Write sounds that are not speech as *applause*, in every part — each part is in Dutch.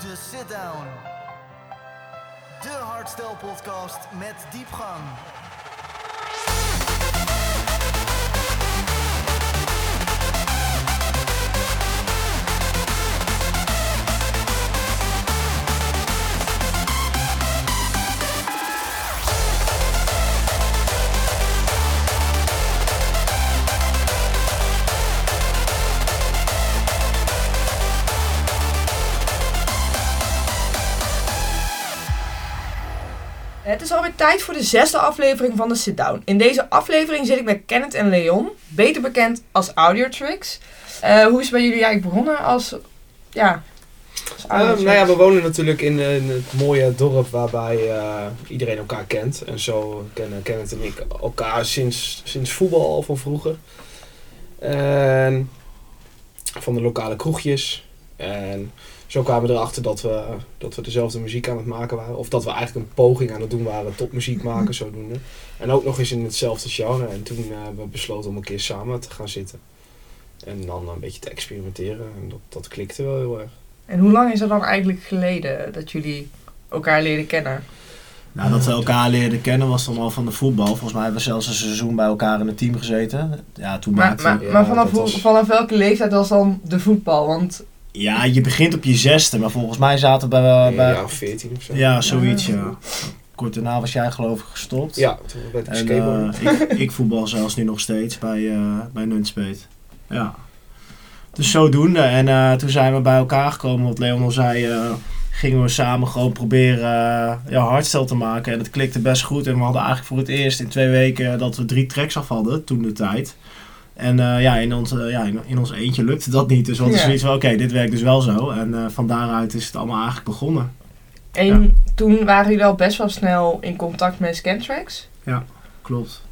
De Sit Down. De hardstyle podcast met diepgang. Het is alweer tijd voor de zesde aflevering van de Sit Down. In deze aflevering zit ik met Kenneth en Leon, beter bekend als Audiotricks. Eh hoe is het bij jullie eigenlijk begonnen als, ja, als Uh, Audiotricks? nou ja, we wonen natuurlijk in, eh, in het mooie dorp waarbij eh, iedereen elkaar kent. En zo kennen Kenneth en ik elkaar sinds, sinds voetbal al van vroeger. En van de lokale kroegjes. En zo kwamen we erachter dat we, dat we dezelfde muziek aan het maken waren. Of dat we eigenlijk een poging aan het doen waren tot muziek maken, zodoende. En ook nog eens in hetzelfde genre. En toen eh, hebben we besloten om een keer samen te gaan zitten. En dan een beetje te experimenteren. En dat, dat klikte wel heel erg. En hoe lang is het dan eigenlijk geleden dat jullie elkaar leren kennen? Nou, dat we elkaar leerden kennen was dan al van de voetbal. Volgens mij hebben we zelfs een seizoen bij elkaar in het team gezeten. Ja, toen Maar, maakte... maar, maar vanaf, dat hoe- was- vanaf welke leeftijd was dan de voetbal? Want Ja, je begint op je zesde, maar volgens mij zaten we bij... bij ja, 14 of zo. ja, zoiets, Ja. ja. Kort daarna was jij geloof ik gestopt. Ja, toen werd ik En skateboarden. eh, ik, ik voetbal zelfs nu nog steeds bij, eh bij Nunspeet. Ja. Dus zodoende. En eh, toen zijn we bij elkaar gekomen, wat Leon al zei... eh, gingen we samen gewoon proberen uh, ja, hardstyle te maken. En het klikte best goed. En we hadden eigenlijk voor het eerst in twee weken dat we drie tracks af hadden, toen de tijd. En eh, ja, in ons, eh, ja, in, in ons eentje lukte dat niet. Dus we hadden Ja. zoiets van, oké, dit werkt dus wel zo. En eh, van daaruit is het allemaal eigenlijk begonnen. en toen waren jullie al best wel snel in contact met Scantrax. Klopt.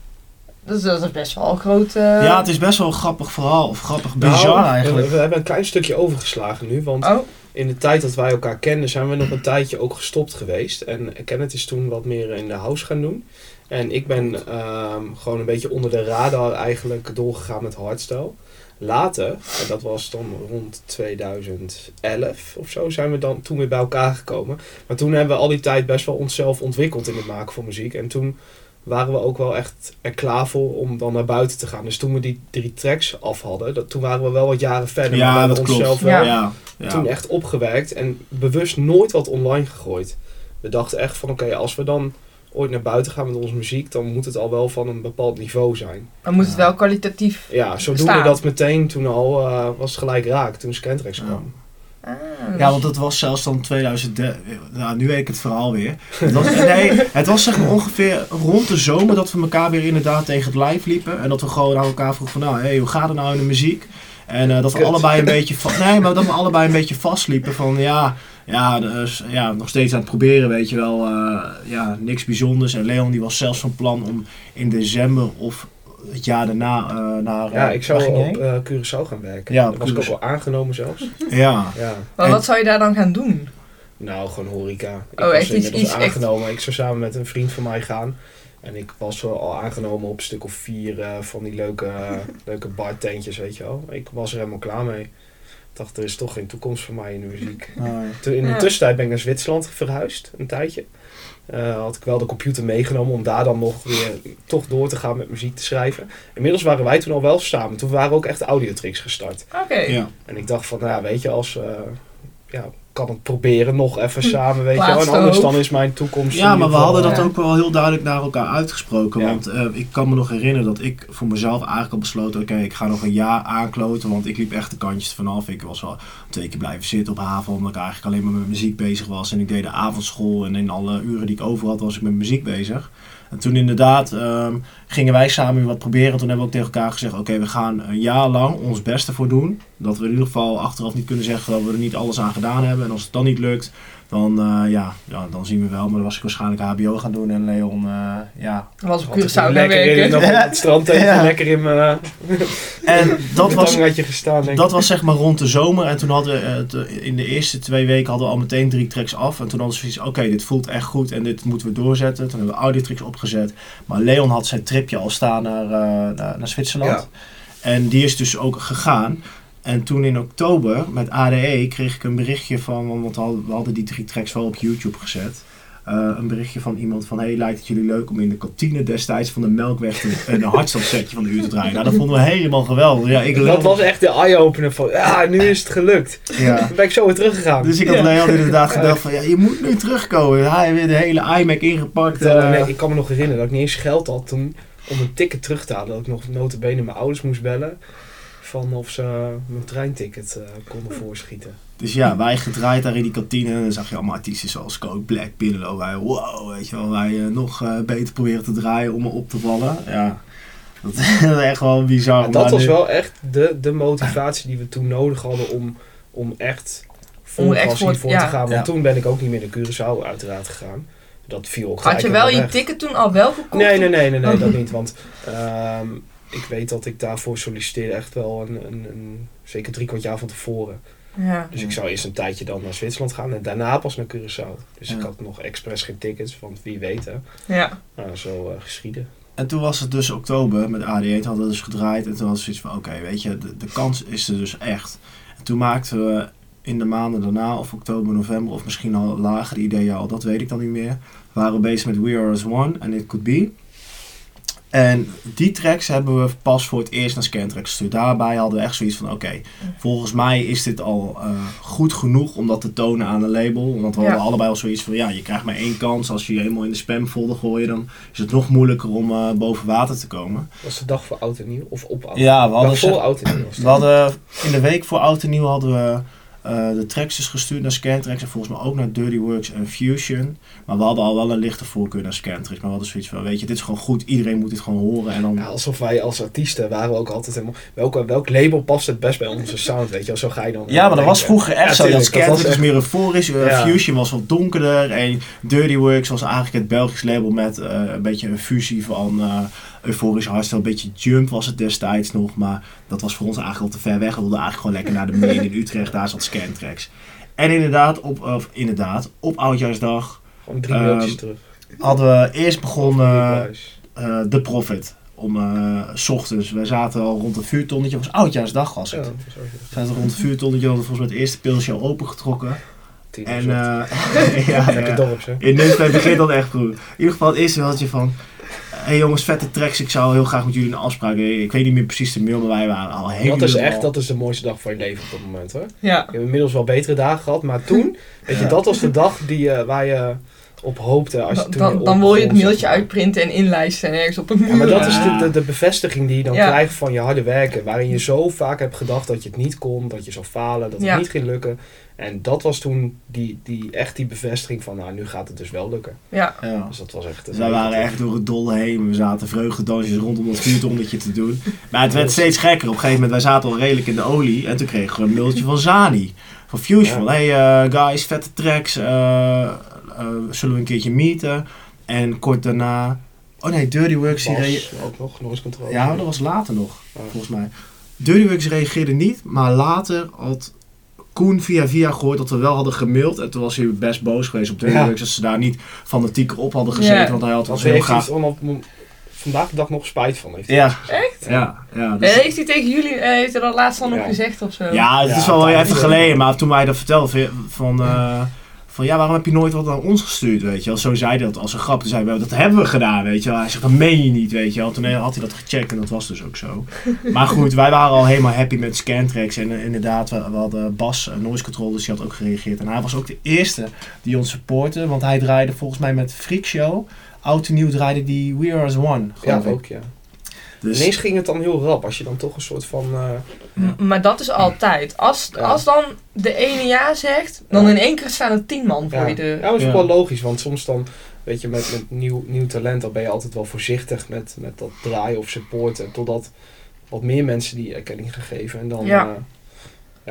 Dat is, dat is best wel een groot... ja, het is best wel een grappig verhaal. Of grappig, bizar Nou, we- eigenlijk. We, hebben een klein stukje overgeslagen nu. Want Oh, in de tijd dat wij elkaar kenden, zijn we nog een tijdje ook gestopt geweest. En Kenneth is toen wat meer in de house gaan doen. En ik ben ehm, gewoon een beetje onder de radar eigenlijk doorgegaan met hardstyle. Later, en dat was dan rond 2011 of zo, zijn we dan toen weer bij elkaar gekomen. Maar toen hebben we al die tijd best wel onszelf ontwikkeld in het maken van muziek. En toen waren we ook wel echt er klaar voor om dan naar buiten te gaan. Dus toen we die drie tracks af hadden, dat, toen waren we wel wat jaren verder. maar we Ja, hebben dat klopt. onszelf Ja. wel ja, ja. toen echt opgewerkt en bewust nooit wat online gegooid. We dachten echt van oké, als we dan ooit naar buiten gaan met onze muziek, dan moet het al wel van een bepaald niveau zijn. dan moet het wel kwalitatief Ja, zo doen we Staan. dat meteen toen al, eh, was het gelijk raak, toen Scantrax Ja. kwam. Ah, Ja, want het was zelfs dan 2013. Nou, nu weet ik het verhaal weer. Het was, nee, het was zeg maar ongeveer rond de zomer dat we elkaar weer inderdaad tegen het lijf liepen. En dat we gewoon aan elkaar vroegen van, nou, hey, hoe gaat het nou in de muziek? En eh, dat we Kut. allebei een beetje nee, maar dat we allebei een beetje vastliepen van ja, ja, dus, ja, nog steeds aan het proberen, weet je wel. eh, ja, niks bijzonders. En Leon die was zelfs van plan om in december of het jaar daarna eh, naar. Ja, ik zou op eh Curaçao gaan werken. Ja, op was ik ook wel aangenomen zelfs. Ja. Ja, Maar En- wat zou je daar dan gaan doen? nou gewoon horeca. Ik Oh, was echt iets- inmiddels iets echt- aangenomen. Ik zou samen met een vriend van mij gaan. En ik was wel al aangenomen op een stuk of vier eh, van die leuke, *laughs* leuke bartentjes, weet je wel. Ik was er helemaal klaar mee. Ik dacht, er is toch geen toekomst voor mij in de muziek. *laughs* Nee. Toen, in de Ja. tussentijd ben ik naar Zwitserland verhuisd, een tijdje. Eh, had ik wel de computer meegenomen om daar dan nog weer toch door te gaan met muziek te schrijven. Inmiddels waren wij toen al wel samen. Toen waren we ook echt audiotricks gestart. Oké. Ja. En ik dacht van, nou ja, weet je, als... eh ja, kan het proberen nog even samen, weet je wel. En anders dan is mijn toekomst... Ja, maar we hadden dat ook wel heel duidelijk naar elkaar uitgesproken. Ja. Want eh, ik kan me nog herinneren dat ik voor mezelf eigenlijk al besloten... oké, ik ga nog een jaar aankloten. Want ik liep echt de kantjes vanaf. Ik was wel twee keer blijven zitten op haven... omdat ik eigenlijk alleen maar met muziek bezig was. En ik deed de avondschool en in alle uren die ik over had... was ik met muziek bezig. En toen inderdaad ehm, gingen wij samen wat proberen. En toen hebben we ook tegen elkaar gezegd... oké, we gaan een jaar lang ons beste voor doen. Dat we in ieder geval achteraf niet kunnen zeggen... dat we er niet alles aan gedaan hebben. En als het dan niet lukt... Dan, eh, ja, ja, dan zien we wel. Maar dan was ik waarschijnlijk HBO gaan doen. En Leon, eh, ja. was op Curaçao gaan lekker in, op het strand even *laughs* Ja. lekker in mijn *laughs* En dat was, gestaan. Denk ik. dat was zeg maar rond de zomer. En toen hadden we, eh, in de eerste twee weken hadden we al meteen drie tracks af. En toen hadden we zoiets oké, dit voelt echt goed en dit moeten we doorzetten. Toen hebben we audiotricks opgezet. Maar Leon had zijn tripje al staan naar, eh, naar, naar Zwitserland. En die is dus ook gegaan. En toen in oktober met ADE kreeg ik een berichtje van, want we hadden, die drie tracks wel op YouTube gezet. Eh, een berichtje van iemand van, hey, lijkt het jullie leuk om in de kantine destijds van de Melkweg een hardstopsetje van de uur te draaien? Nou, dat vonden we helemaal geweldig. Ja, ik Dat was echt de eye-opener van, ja, nu is het gelukt. ja. Dan ben ik zo weer teruggegaan. Dus ik had Leon inderdaad *laughs* gedacht van, ja, je moet nu terugkomen. Hij heeft weer de hele iMac ingepakt. Eh, nee, ik kan me nog herinneren dat ik niet eens geld had toen om een ticket terug te halen. Dat ik nog notabene mijn ouders moest bellen. Van of ze mijn treinticket eh, konden voorschieten. Dus ja, wij gedraaid daar in die kantine. En dan zag je allemaal artiesten zoals Coke Black, Pinnelo. Wij, wow, weet je wel, wij eh, nog eh, beter proberen te draaien om me op te vallen. Ja, *laughs* dat is echt wel bizar. Maar om dat was nu- wel echt de, de motivatie die we toen nodig hadden om, om echt vol export- hiervoor ja. te gaan. Want Ja. toen ben ik ook niet meer naar Curaçao uiteraard gegaan. Dat viel ook Had je wel je ticket toen al wel gekocht? Nee, nee, nee, nee, nee Oh. dat niet. Want ehm, ik weet dat ik daarvoor solliciteerde echt wel een, een, een, zeker drie kwart jaar van tevoren. Ja. Dus ik zou eerst een tijdje dan naar Zwitserland gaan en daarna pas naar Curaçao. Dus ik had nog expres geen tickets, want wie weet hè. Ja. Nou, zo eh, geschieden. En toen was het dus oktober met AD1, toen hadden we dus gedraaid. En toen was het zoiets van, oké, weet je, de, de kans is er dus echt. En toen maakten we in de maanden daarna, of oktober, november, of misschien al lager ideeën al, dat weet ik dan niet meer. Waren we bezig met We Are As One en It Could Be. En die tracks hebben we pas voor het eerst naar Scantrack gestuurd. Daarbij hadden we echt zoiets van, oké, volgens mij is dit al eh, goed genoeg om dat te tonen aan een label. Want we Ja. hadden allebei al zoiets van, ja, je krijgt maar één kans. Als je je helemaal in de spamfolder gooit, dan is het nog moeilijker om eh, boven water te komen. Was de dag voor oud en nieuw? Of op oud? Ja, we Dag hadden, voor oud en nieuw we hadden in de week voor Oud en Nieuw hadden we eh, de tracks dus gestuurd naar Scantrax en volgens mij ook naar Dirty Works en Fusion. Maar we hadden al wel een lichte voorkeur naar Scantrax. Maar we hadden zoiets van, weet je, dit is gewoon goed. Iedereen moet dit gewoon horen. En dan, Ja, alsof wij als artiesten waren we ook altijd helemaal... Welk, welk label past het best bij onze sound, weet je? Zo ga je dan... Ja, maar dat was vroeger echt Ja, zo. Dat tuurlijk, dat Scantrax was is echt- meer euforisch. eh, Ja. Fusion was wat donkerder. En Dirty Works was eigenlijk het Belgisch label met eh, een beetje een fusie van euforisch hardstyle. Een beetje jump was het destijds nog. Maar dat was voor ons eigenlijk al te ver weg. We wilden eigenlijk gewoon lekker naar de main in Utrecht. Daar zat Scantrax. En inderdaad, op, of inderdaad, op Oudjaarsdag Gewoon drie Ehm, terug. hadden we eerst begonnen eh The Profit. Om eh, s ochtends. Wij zaten al rond het vuurtonnetje. Het was Oudjaarsdag was het. was We zaten rond het vuurtonnetje. Hadden we volgens mij het eerste pilsje al opengetrokken. En eh *laughs* ja, in Nunspeet begint dat echt goed. In ieder geval het eerste mailtje van... Hé hey jongens, vette tracks. Ik zou heel graag met jullie een afspraak. Ik weet niet meer precies de mail, maar wij waren al helemaal... Dat is echt dat is de mooiste dag van je leven op dat moment, hoor. Ja. Ik heb inmiddels wel betere dagen gehad, maar toen, weet je, Ja. dat was de dag die, eh, waar je op hoopte. Als je Dan, dan, wil je het mailtje zeg maar. uitprinten en inlijsten en ergens op een muur. Ja, maar dat is de, Ja. de, de bevestiging die je dan Ja. krijgt van je harde werken. Waarin je zo vaak hebt gedacht dat je het niet kon, dat je zou falen, dat het Ja. niet ging lukken. En dat was toen die, die, echt die bevestiging van, nou, nu gaat het dus wel lukken. Ja. Ja. Dus dat was echt... Dus wij waren echt door het dolle heen. We zaten vreugdedansjes rondom dat vuurtonnetje te doen. Maar het werd steeds gekker. Op een gegeven moment, wij zaten al redelijk in de olie. En toen kregen we een mailtje van Zani. Van Fusion. Ja. Hey eh, guys, vette tracks. eh, eh, zullen we een keertje meeten? En kort daarna... Oh nee, Dirty Works... die ook nog, nog eens controle. Ja, dat was later nog, Ja. volgens mij. Dirty Works reageerde niet. Maar later had Koen via via gehoord dat we wel hadden gemaild. En toen was hij best boos geweest op Dirty Ja. Works. Dat ze daar niet fanatiek op hadden gezeten. Ja. Want hij had ons hij heel graag... vandaag de dag nog spijt van. Heeft hij Ja, Echt? ja, ja. En Dus, heeft hij tegen jullie, eh, heeft hij dat laatst al nog gezegd of zo? ja, het Ja, is wel even geleden. Maar toen wij dat vertelde van, van, eh, van ja, waarom heb je nooit wat naar ons gestuurd, weet je wel. Zo zei hij dat als een grap. Toen zei hij, dat hebben we gedaan, weet je wel. Hij zegt, dat meen je niet, weet je wel. Toen had hij dat gecheckt en dat was dus ook zo. *laughs* Maar goed, wij waren al helemaal happy met Scantrax. En eh, inderdaad, we, we hadden Bas, eh, Noise Control, dus die had ook gereageerd. En hij was ook de eerste die ons supportte. Want hij draaide volgens mij met Freak Show. Oud en nieuw draaide die We Are As One, Ja, geloof ik. ook ja. Dus, Ineens ging het dan heel rap. Als je dan toch een soort van... eh, Maar dat is altijd. Als, Ja. als dan de ene ja zegt, dan Ja. in één keer staan er tien man voor ja. je deur. ja, dat is ook wel logisch. Want soms dan, weet je, met, met nieuw, nieuw talent, dan ben je altijd wel voorzichtig met, met dat draaien of supporten. Totdat wat meer mensen die erkenning gaan geven. En dan, Ja. ja.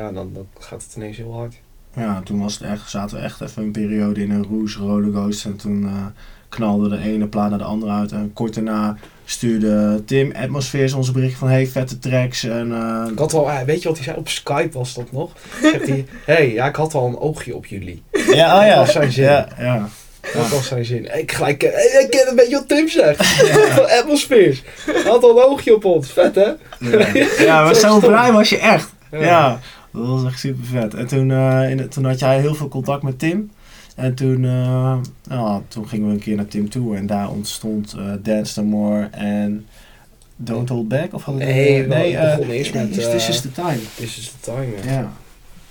ja, dan, dan gaat het ineens heel hard. Ja, toen was het echt, zaten we echt even een periode in een roes rollercoaster. En toen eh, knalde de ene plaat naar de andere uit. En kort daarna stuurde Tim Atmospheres ons bericht van... Hey, vette tracks. En, eh, Ik had al, ah, weet je wat hij zei? Op Skype was dat nog. Zegt hij, *laughs* hey, ja, ik had al een oogje op jullie. ja, oh Dat ja. was zijn zin. Ja, ja. Dat was zijn zin. Ik gelijk, eh, ik ken een beetje wat Tim zegt. *laughs* Van Atmospheres. Hij had al een oogje op ons. Vet, hè? Ja, ja maar Zo zo blij was je echt. Ja, dat was echt super vet. En toen, eh, in, toen had jij heel veel contact met Tim. En toen, eh, nou, toen gingen we een keer naar Tim toe en daar ontstond eh Dance No More en Don't Hold Back. Of hadden Nee, nee, eh, begon eerst met, This is the time. This is the time, ja. Ja.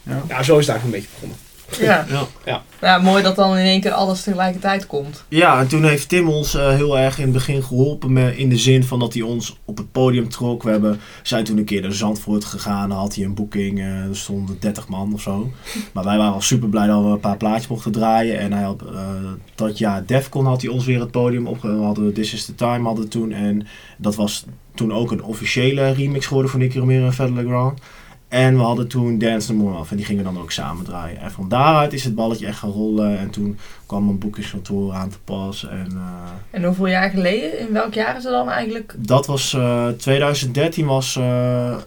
Ja. Ja, zo is het eigenlijk een beetje begonnen. Ja. Ja. ja, mooi dat dan in één keer alles tegelijkertijd komt. Ja, en toen heeft Tim ons eh, heel erg in het begin geholpen met, in de zin van dat hij ons op het podium trok. We hebben, zijn toen een keer naar Zandvoort gegaan, dan had hij een boeking, eh, er stonden 30 man of zo. Maar wij waren al super blij dat we een paar plaatjes mochten draaien. En hij had, eh, dat jaar Defcon had hij ons weer het podium op. We hadden This is the Time hadden we toen. En dat was toen ook een officiële remix geworden van Nicky Romero en Fedde Legrand. En we hadden toen Dance No More af en die gingen dan ook samen draaien. En van daaruit is het balletje echt gaan rollen. En toen kwam een boekingskantoor aan te pas. En eh, En hoeveel jaar geleden? In welk jaar is het dan eigenlijk? dat was eh, 2013 was eh,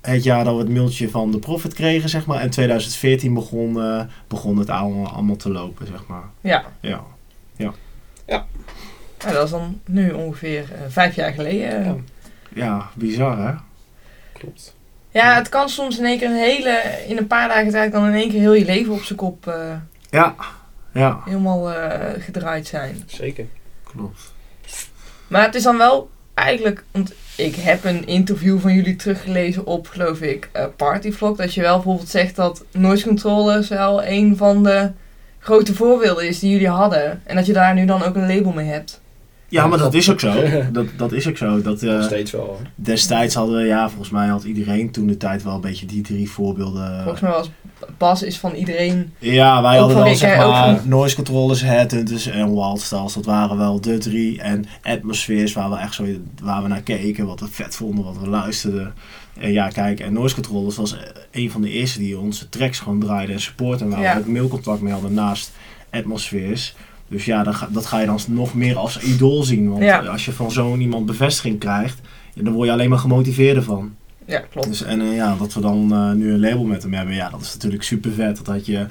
het jaar dat we het mailtje van de Profit kregen, zeg maar. En 2014 begon, eh, begon het allemaal, allemaal te lopen, zeg maar. Ja, Ja. nou, dat is dan nu ongeveer vijf jaar geleden. Ja. ja, bizar hè? Klopt. Ja, het kan soms in één keer een hele, in een paar dagen tijd kan in één keer heel je leven op zijn kop eh, Ja, ja, helemaal eh, gedraaid zijn. Zeker. klopt. Maar het is dan wel eigenlijk, want ik heb een interview van jullie teruggelezen op, geloof ik, eh Partyvlog. Dat je wel bijvoorbeeld zegt dat noise controllers wel een van de grote voorbeelden is die jullie hadden. En dat je daar nu dan ook een label mee hebt. Ja, maar dat is ook zo. *laughs* Dat, dat is ook zo. Dat, eh, Nog steeds wel. hoor. destijds hadden we, ja, volgens mij had iedereen toen de tijd wel een beetje die drie voorbeelden. Volgens mij was Bas is van iedereen. Ja, wij Ook hadden Rick, zeg maar van- noise controllers, headhunters en wildstyles. Dat waren wel de drie. En atmospheres waar we echt zo waar we naar keken, wat we vet vonden, wat we luisterden. En ja, kijk, en noise controllers was eh, een van de eerste die onze tracks gewoon draaiden en supporten. En waar Ja. we ook mailcontact mee hadden naast atmospheres. Dus ja, dan ga- dat ga je dan nog meer als idool zien. Want Ja. als je van zo'n iemand bevestiging krijgt, dan word je alleen maar gemotiveerder van. Ja, klopt. Dus, en eh, ja, dat we dan eh, nu een label met hem hebben, ja, dat is natuurlijk super vet. Dat had je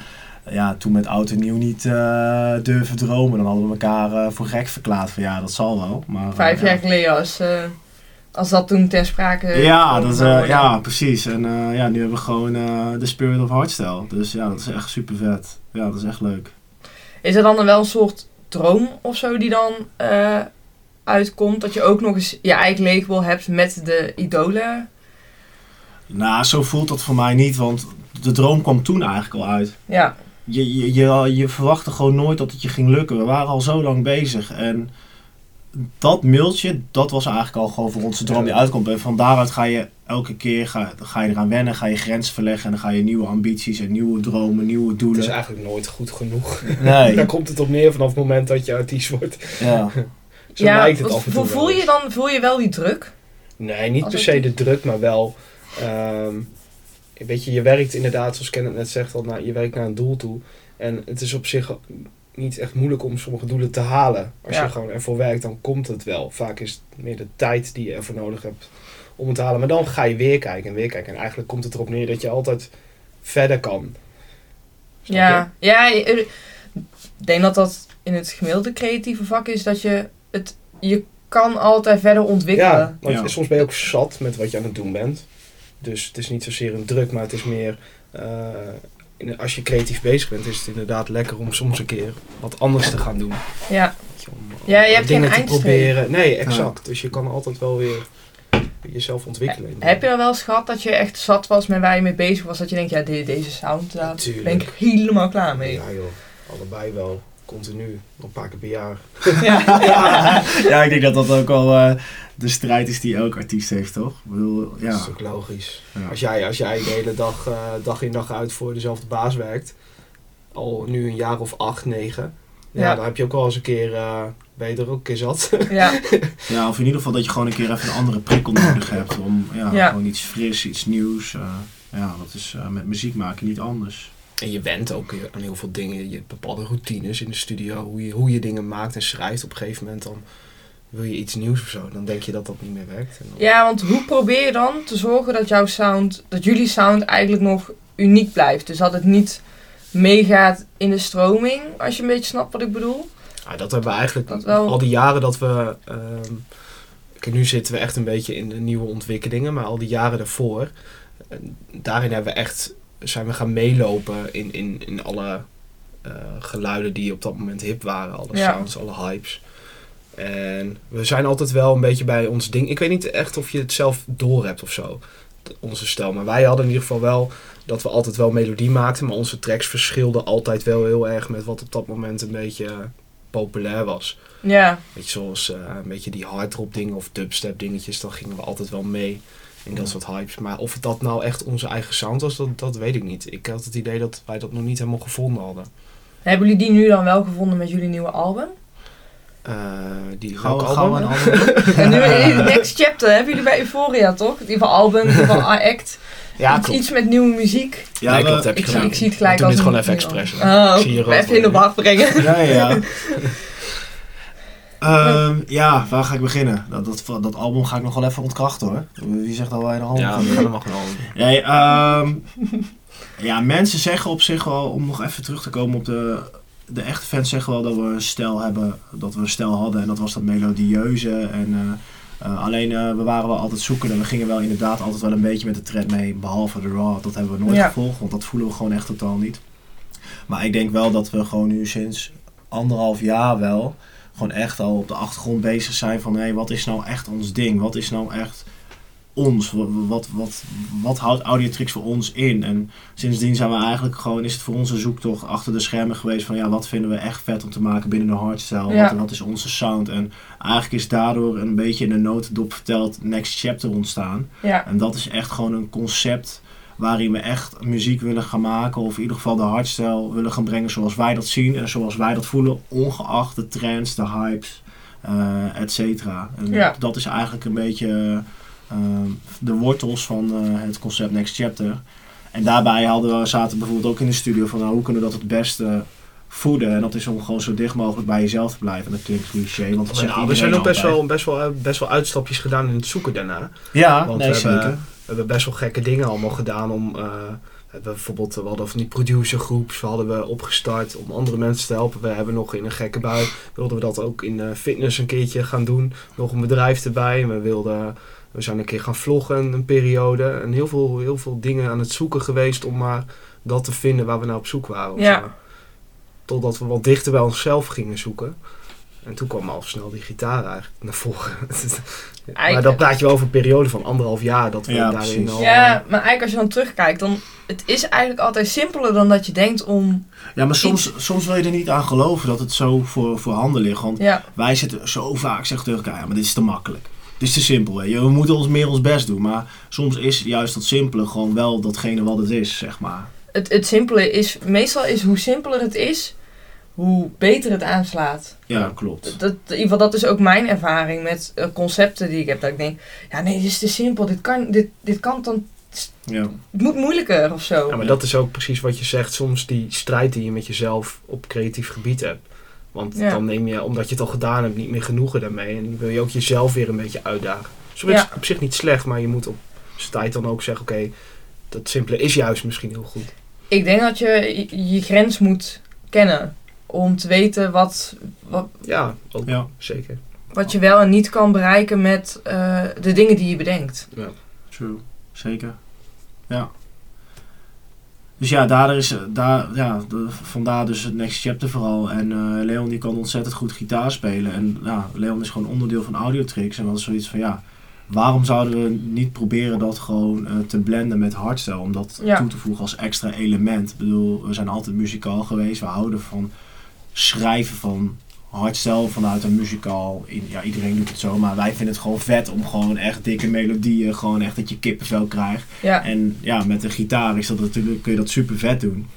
ja, toen met oud en nieuw niet eh, durven dromen. Dan hadden we elkaar voor gek verklaard van ja, dat zal wel. Maar, Vijf ja. jaar geleden als, als dat toen ter sprake Ja, dat, ja, precies. En ja, nu hebben we gewoon de Spirit of Hardstyle. Dus ja, dat is echt super vet. Ja, dat is echt leuk. Is er dan wel een soort droom of zo die dan eh, uitkomt? Dat je ook nog eens je eigen label hebt met de idolen? Nou, zo voelt dat voor mij niet, want de droom kwam toen eigenlijk al uit. Ja, je, je, je, je verwachtte gewoon nooit dat het je ging lukken. We waren al zo lang bezig. En dat mailtje, dat was eigenlijk al gewoon voor ons de droom die uitkomt. En van daaruit ga je elke keer ga, ga je eraan wennen, ga je grenzen verleggen. En dan ga je nieuwe ambities en nieuwe dromen, nieuwe Het doelen. is eigenlijk nooit goed genoeg. Nee, *laughs* Daar komt het op neer vanaf het moment dat je artiest wordt. ja. *laughs* Zo ja lijkt het wat- af en toe voel, wel voel je dan voel je wel die druk? Nee, niet Als per het- se de druk, maar wel... ehm, weet je, je werkt inderdaad, zoals Kenneth net zegt, al, naar, je werkt naar een doel toe. En het is op zich niet echt moeilijk om sommige doelen te halen. Als Ja. je gewoon ervoor werkt, dan komt het wel. Vaak is het meer de tijd die je ervoor nodig hebt om het te halen. Maar dan ga je weer kijken en weer kijken. En eigenlijk komt het erop neer dat je altijd verder kan. Snap Ja, ja eh, ik denk dat dat in het gemiddelde creatieve vak is dat je het, je kan altijd verder ontwikkelen. Ja, want Ja. soms ben je ook zat met wat je aan het doen bent. Dus het is niet zozeer een druk, maar het is meer... eh, als je creatief bezig bent, is het inderdaad lekker om soms een keer wat anders te gaan doen. Ja, je, Om, Ja, je hebt dingen geen te proberen. Nee, exact. Dus je kan altijd wel weer jezelf ontwikkelen. heb je er wel eens gehad dat je echt zat was met waar je mee bezig was? Dat je denkt, ja, de- deze sound, daar ben ik helemaal klaar mee. Ja joh, allebei wel. Continu. Nog een paar keer per jaar. Ja. *laughs* ja, ik denk dat dat ook wel eh, de strijd is die elk artiest heeft, toch? Ik bedoel, Dat ja. is ook logisch. Ja. Als, jij, als jij de hele dag, eh, dag in dag uit voor dezelfde baas werkt, al nu een jaar of acht, negen, ja, Ja. dan heb je ook wel eens een keer, eh ben je er ook een keer zat. ja. *laughs* ja, of in ieder geval dat je gewoon een keer even een andere prikkel nodig hebt. Om ja, Ja. gewoon iets fris, iets nieuws. eh, ja, dat is eh, met muziek maken niet anders. En je went ook aan heel veel dingen. Je hebt bepaalde routines in de studio. Hoe je, hoe je dingen maakt en schrijft. Op een gegeven moment dan wil je iets nieuws of zo. Dan denk je dat dat niet meer werkt. Dan- ja, want hoe probeer je dan te zorgen dat jouw sound, dat jullie sound eigenlijk nog uniek blijft? Dus dat het niet meegaat in de stroming, als je een beetje snapt wat ik bedoel. Ja, dat hebben we eigenlijk wel. al die jaren dat we... kijk, nu zitten we echt een beetje in de nieuwe ontwikkelingen. Maar al die jaren daarvoor daarin hebben we echt, zijn we gaan meelopen in, in, in alle eh, geluiden die op dat moment hip waren. Alle Ja. sounds, alle hypes. En we zijn altijd wel een beetje bij ons ding. Ik weet niet echt of je het zelf door hebt of zo, onze stijl. Maar wij hadden in ieder geval wel dat we altijd wel melodie maakten. Maar onze tracks verschilden altijd wel heel erg met wat op dat moment een beetje populair was. Ja, Weet je, zoals eh, een beetje die hardrop dingen of dubstep dingetjes, dan gingen we altijd wel mee in dat Ja. soort hypes. Maar of dat nou echt onze eigen sound was, dat, dat weet ik niet. Ik had het idee dat wij dat nog niet helemaal gevonden hadden. hebben jullie die nu dan wel gevonden met jullie nieuwe album? Eh die Gauw, album? *laughs* *laughs* En nu in de Next Chapter hebben jullie bij Euphoria toch? In ieder geval album, in ieder geval act. *laughs* Ja, iets, klopt. iets met nieuwe muziek. Ja, nee, klopt, heb je Ik gedaan. ik zie het gelijk het een- gewoon even expres. Oh, Zie je rood even in de wacht brengen. Ja, ja, ja. Ehm, ja, waar ga ik beginnen? Dat, dat, dat album ga ik nog wel even ontkrachten hoor. Wie zegt dat wij een album Ja, dat mag wel. Nee, ehm, ja, mensen zeggen op zich wel, om nog even terug te komen op de... De echte fans zeggen wel dat we een stijl hebben, dat we een stijl hadden. En dat was dat melodieuze. En, eh, eh, alleen eh, we waren wel altijd zoeken en we gingen wel inderdaad altijd wel een beetje met de trend mee. Behalve de raw, dat hebben we nooit Ja. gevolgd, want dat voelen we gewoon echt totaal niet. Maar ik denk wel dat we gewoon nu sinds anderhalf jaar wel gewoon echt al op de achtergrond bezig zijn van hé, wat is nou echt ons ding? Wat is nou echt ons? Wat, wat, wat, wat houdt Audiotrix voor ons in? En sindsdien zijn we eigenlijk gewoon, is het voor ons een zoektocht achter de schermen geweest van ja, wat vinden we echt vet om te maken binnen de hardstyle? Ja. Wat, wat is onze sound? En eigenlijk is daardoor een beetje in de notendop verteld Next Chapter ontstaan. Ja, En dat is echt gewoon een concept waarin we echt muziek willen gaan maken. Of in ieder geval de hardstyle willen gaan brengen zoals wij dat zien. En zoals wij dat voelen. Ongeacht de trends, de hypes, eh et cetera. En Ja. dat is eigenlijk een beetje eh, de wortels van eh, het concept Next Chapter. En daarbij hadden we, zaten bijvoorbeeld ook in de studio van nou, hoe kunnen we dat het beste voeden. En dat is om gewoon zo dicht mogelijk bij jezelf te blijven. En dat klinkt cliché, want dat zegt Nou, we zijn ook best wel, best, wel, best wel uitstapjes gedaan in het zoeken daarna. Ja, Want nee, we, hebben, zeker. We hebben best wel gekke dingen allemaal gedaan om... eh, we hebben bijvoorbeeld, we hadden van die producergroeps, we hadden we opgestart om andere mensen te helpen. We hebben nog in een gekke bui, wilden we dat ook in eh, fitness een keertje gaan doen. Nog een bedrijf erbij. We wilden, we zijn een keer gaan vloggen een periode. En heel veel, heel veel dingen aan het zoeken geweest om maar dat te vinden waar we nou op zoek waren. Ja. Totdat we wat dichter bij onszelf gingen zoeken. En toen kwam al snel die gitaar eigenlijk naar voren. *laughs* maar Eigenlijk- dan praat je wel over een periode van anderhalf jaar dat we Ja, daarin precies. al... ja, eh, maar eigenlijk als je dan terugkijkt, dan het is eigenlijk altijd simpeler dan dat je denkt om... Ja, maar soms, soms wil je er niet aan geloven dat het zo voor, voor handen ligt. Want Ja, wij zitten zo vaak zeggen tegen elkaar, ja, maar dit is te makkelijk. Dit is te simpel, je. We moeten ons meer ons best doen. Maar soms is juist dat simpele gewoon wel datgene wat het is, zeg maar. het, het simpele is, meestal is hoe simpeler het is, hoe beter het aanslaat. Ja, klopt. Dat, in ieder geval, dat is ook mijn ervaring met eh, concepten die ik heb. Dat ik denk, ja nee, dit is te simpel. Dit kan, dit, dit kan dan, Ja. het moet moeilijker of zo. Ja, maar dat is ook precies wat je zegt. Soms die strijd die je met jezelf op creatief gebied hebt. Want Ja. dan neem je, omdat je het al gedaan hebt, niet meer genoegen daarmee. En dan wil je ook jezelf weer een beetje uitdagen. Zo is Ja. het op zich niet slecht, maar je moet op zijn tijd dan ook zeggen, oké, dat simpele is juist misschien heel goed. Ik denk dat je, je grens moet kennen. Om te weten wat, wat, Ja, ook Ja. zeker. wat je wel en niet kan bereiken met eh, de dingen die je bedenkt. True. Zeker. Ja. Dus ja, daar is, daar, ja de- vandaar dus het Next Chapter vooral. En eh, Leon die kan ontzettend goed gitaar spelen. En ja, Leon is gewoon onderdeel van Audiotrix. En dat is zoiets van ja, waarom zouden we niet proberen dat gewoon eh, te blenden met hardstyle? Om dat Ja. toe te voegen als extra element. Ik bedoel, we zijn altijd muzikaal geweest. We houden van schrijven van hardstyle vanuit een muzikaal. In, ja, iedereen doet het zo, maar wij vinden het gewoon vet om gewoon echt dikke melodieën, gewoon echt dat je kippenvel krijgt. Ja, En ja, met een gitaar is dat natuurlijk, kun je dat super vet doen.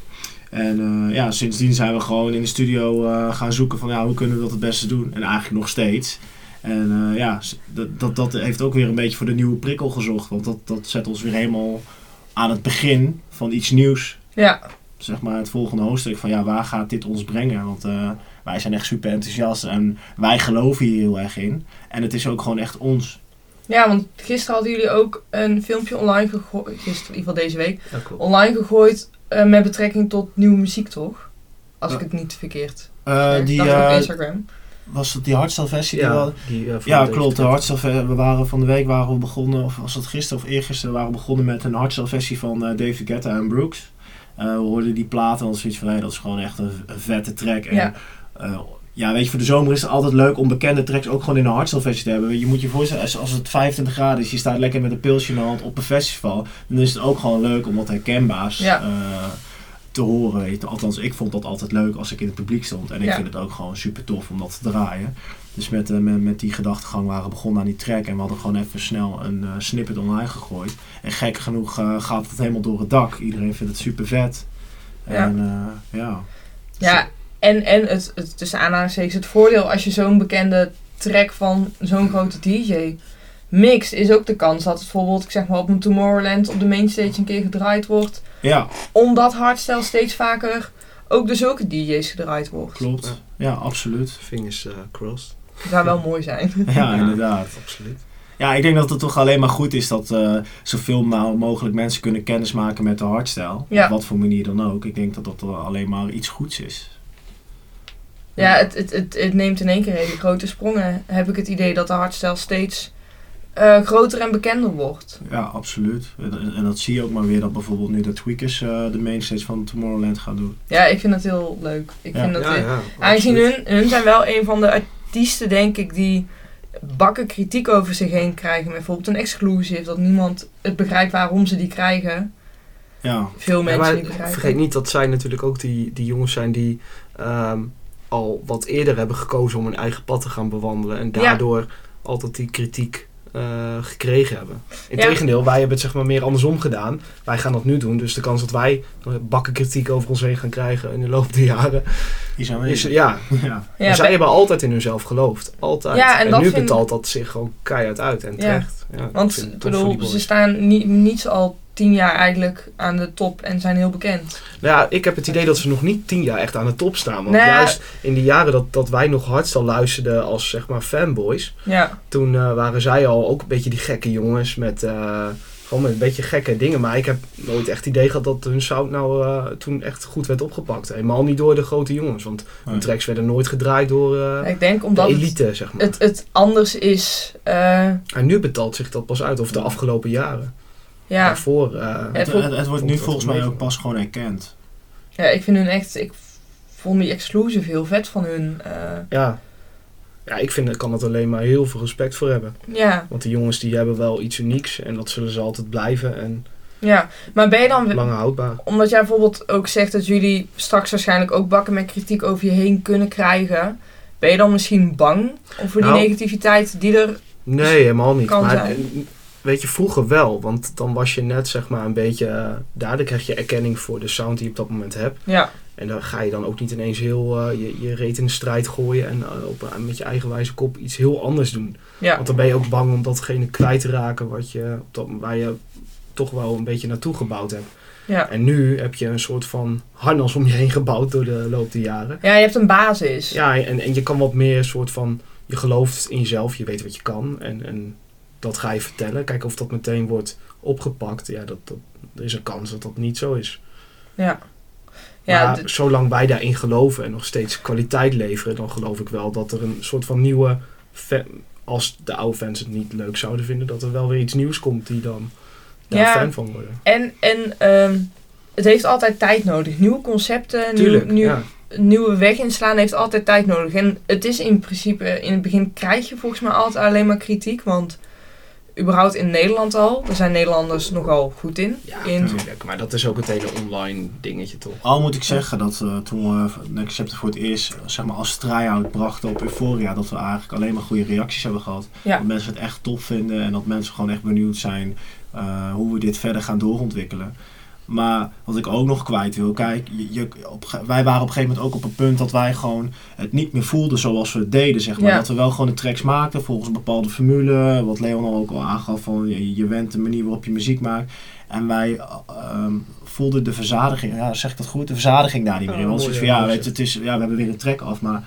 En eh, ja, sindsdien zijn we gewoon in de studio eh, gaan zoeken van ja, hoe kunnen we dat het beste doen. En eigenlijk nog steeds. En eh, ja, dat, dat, dat heeft ook weer een beetje voor de nieuwe prikkel gezocht. Want dat, dat zet ons weer helemaal aan het begin van iets nieuws. ja, Zeg maar het volgende hoofdstuk van ja, waar gaat dit ons brengen? Want eh, wij zijn echt super enthousiast en wij geloven hier heel erg in. En het is ook gewoon echt ons. ja, want gisteren hadden jullie ook een filmpje online gegooid. Gisteren, in ieder geval deze week. Ja. Online gegooid eh, met betrekking tot nieuwe muziek, toch? Als ik het niet verkeerd Eh, zeg. die, Dat was op eh, Instagram. was dat die hardstyle versie? Ja, die, Ja, klopt. De hardstyle, we waren van de week waren we begonnen, of was dat gisteren of eergisteren, waren we begonnen met een hardstyle versie van eh, David Guetta en Brooks. Eh, we hoorden die platen en zoiets van, hey, dat is gewoon echt een, een vette track. En, Ja. eh, ja, weet je, voor de zomer is het altijd leuk om bekende tracks ook gewoon in een hardstyle versie te hebben. Je moet je voorstellen, als, als het 25 graden is, je staat lekker met een pilsje in de hand op een festival, dan is het ook gewoon leuk om wat herkenbaars Ja. eh, te horen. weet je. Althans, ik vond dat altijd leuk als ik in het publiek stond. En ik Ja. vind het ook gewoon super tof om dat te draaien. Dus met, eh, met, met die gedachtegang waren we begonnen aan die track. En we hadden gewoon even snel een eh, snippet online gegooid. En gek genoeg eh, gaat het helemaal door het dak. Iedereen vindt het super vet. Ja. En eh, ja. Ja, en, en het, het tussen aanhalingstekens het voordeel als je zo'n bekende track van zo'n grote DJ mixt, is ook de kans dat het bijvoorbeeld, ik zeg maar op een Tomorrowland op de mainstage een keer gedraaid wordt. Ja, Omdat hardstyle steeds vaker ook door zulke DJ's gedraaid wordt. klopt. Ja, absoluut. Fingers crossed. Dat zou wel mooi zijn. *laughs* Ja, inderdaad. Absoluut. Ja, ik denk dat het toch alleen maar goed is dat eh, zoveel mo- mogelijk mensen kunnen kennismaken met de hardstyle. Ja. Op wat voor manier dan ook. Ik denk dat dat eh, alleen maar iets goeds is. Ja, het, het, het, het neemt in één keer hele grote sprongen. Heb ik het idee dat de hardstyle steeds eh, groter en bekender wordt. Ja, absoluut. En, en dat zie je ook maar weer dat bijvoorbeeld nu de Tweakers eh, de mainstage van Tomorrowland gaan doen. Ja, ik vind dat heel leuk. Ik Ja. vind dat ja, ja, Aangezien hun, hun zijn wel een van de artiesten, denk ik, die bakken kritiek over zich heen krijgen. Met bijvoorbeeld een exclusive, dat niemand het begrijpt waarom ze die krijgen. Ja, Veel Ja, mensen maar niet begrijpen. vergeet niet dat zij natuurlijk ook die, die jongens zijn die ehm, al wat eerder hebben gekozen om hun eigen pad te gaan bewandelen. En Ja. daardoor altijd die kritiek eh, gekregen hebben. Ja. Integendeel, wij hebben het zeg maar meer andersom gedaan. Wij gaan dat nu doen. Dus de kans dat wij bakken kritiek over ons heen gaan krijgen in de loop der jaren. die zijn Is, ja, *laughs* Ja. Zij hebben altijd in hunzelf geloofd. Altijd. Ja, en nu vind- betaalt dat zich gewoon keihard uit en terecht. Want bedoel, ze staan niet, niet al tien jaar eigenlijk aan de top en zijn heel bekend. Nou ja, ik heb het idee dat ze nog niet tien jaar echt aan de top staan. Want Nou ja. juist in die jaren dat, dat wij nog hardstyle luisterden als zeg maar fanboys. Ja, Toen eh, waren zij al ook een beetje die gekke jongens met... eh, gewoon met een beetje gekke dingen. Maar ik heb nooit echt het idee gehad dat hun sound nou eh, toen echt goed werd opgepakt. Helemaal niet door de grote jongens. Want hun Nee. tracks werden nooit gedraaid door eh, ik denk de omdat het, elite, zeg maar. het, het anders is. eh, En nu betaalt zich dat pas uit. Of de afgelopen jaren. Ja. Daarvoor... eh, Het, Het wordt- het, het wordt vond nu volgens mij ook pas gewoon erkend. ja, ik vind hun echt. Ik vond die exclusive heel vet van hun. eh, ja. ja, ik vind, ik kan er alleen maar heel veel respect voor hebben. ja, Want die jongens die hebben wel iets unieks. En dat zullen ze altijd blijven. En ja. Maar ben je dan lang houdbaar. Omdat jij bijvoorbeeld ook zegt dat jullie straks waarschijnlijk ook bakken met kritiek over je heen kunnen krijgen. Ben je dan misschien bang voor die Nou. negativiteit die er... Nee, helemaal niet. Kan maar zijn. Weet je, vroeger wel. Want dan was je net zeg maar een beetje... eh, daar dan krijg je erkenning voor de sound die je op dat moment hebt. Ja, En dan ga je dan ook niet ineens heel eh, je, je reet in de strijd gooien. En eh, op, met je eigenwijze kop iets heel anders doen. ja, Want dan ben je ook bang om datgene kwijt te raken wat je, op dat, waar je toch wel een beetje naartoe gebouwd hebt. ja. En nu heb je een soort van harnas om je heen gebouwd door de loop der jaren. Ja, je hebt een basis. Ja, en, en je kan wat meer soort van... Je gelooft in jezelf, je weet wat je kan. En, en dat ga je vertellen. Kijk of dat meteen wordt opgepakt. Ja, dat, dat, er is een kans dat dat niet zo is. Ja. Ja, maar zolang wij daarin geloven en nog steeds kwaliteit leveren... dan geloof ik wel dat er een soort van nieuwe... als de oude fans het niet leuk zouden vinden... dat er wel weer iets nieuws komt die dan daar Ja. fan van worden. en, en ehm, het heeft altijd tijd nodig. Nieuwe concepten, nieuw, Tuurlijk, nieuw, ja. nieuwe weg inslaan heeft altijd tijd nodig. En het is in principe, in het begin krijg je volgens mij altijd alleen maar kritiek. Want überhaupt in Nederland al, daar zijn Nederlanders nogal goed in. Ja, in natuurlijk. Maar dat is ook het hele online dingetje toch? Al moet ik zeggen dat eh, toen we Next Chapter voor het eerst eh, zeg maar, als try-out brachten op Euphoria, dat we eigenlijk alleen maar goede reacties hebben gehad. Ja. Dat mensen het echt tof vinden en dat mensen gewoon echt benieuwd zijn eh, hoe we dit verder gaan doorontwikkelen. Maar wat ik ook nog kwijt wil, kijk, je, je- op, wij waren op een gegeven moment ook op een punt dat wij gewoon het niet meer voelden zoals we het deden, zeg maar. Ja. Dat we wel gewoon de tracks maakten volgens een bepaalde formule, wat Leon al ook al aangaf, van je, je went de manier waarop je muziek maakt. En wij eh, ehm, voelden de verzadiging, ja zeg ik dat goed, de verzadiging daar niet meer in. Want van, ja, ja, weet het is, ja, we hebben weer een track af, maar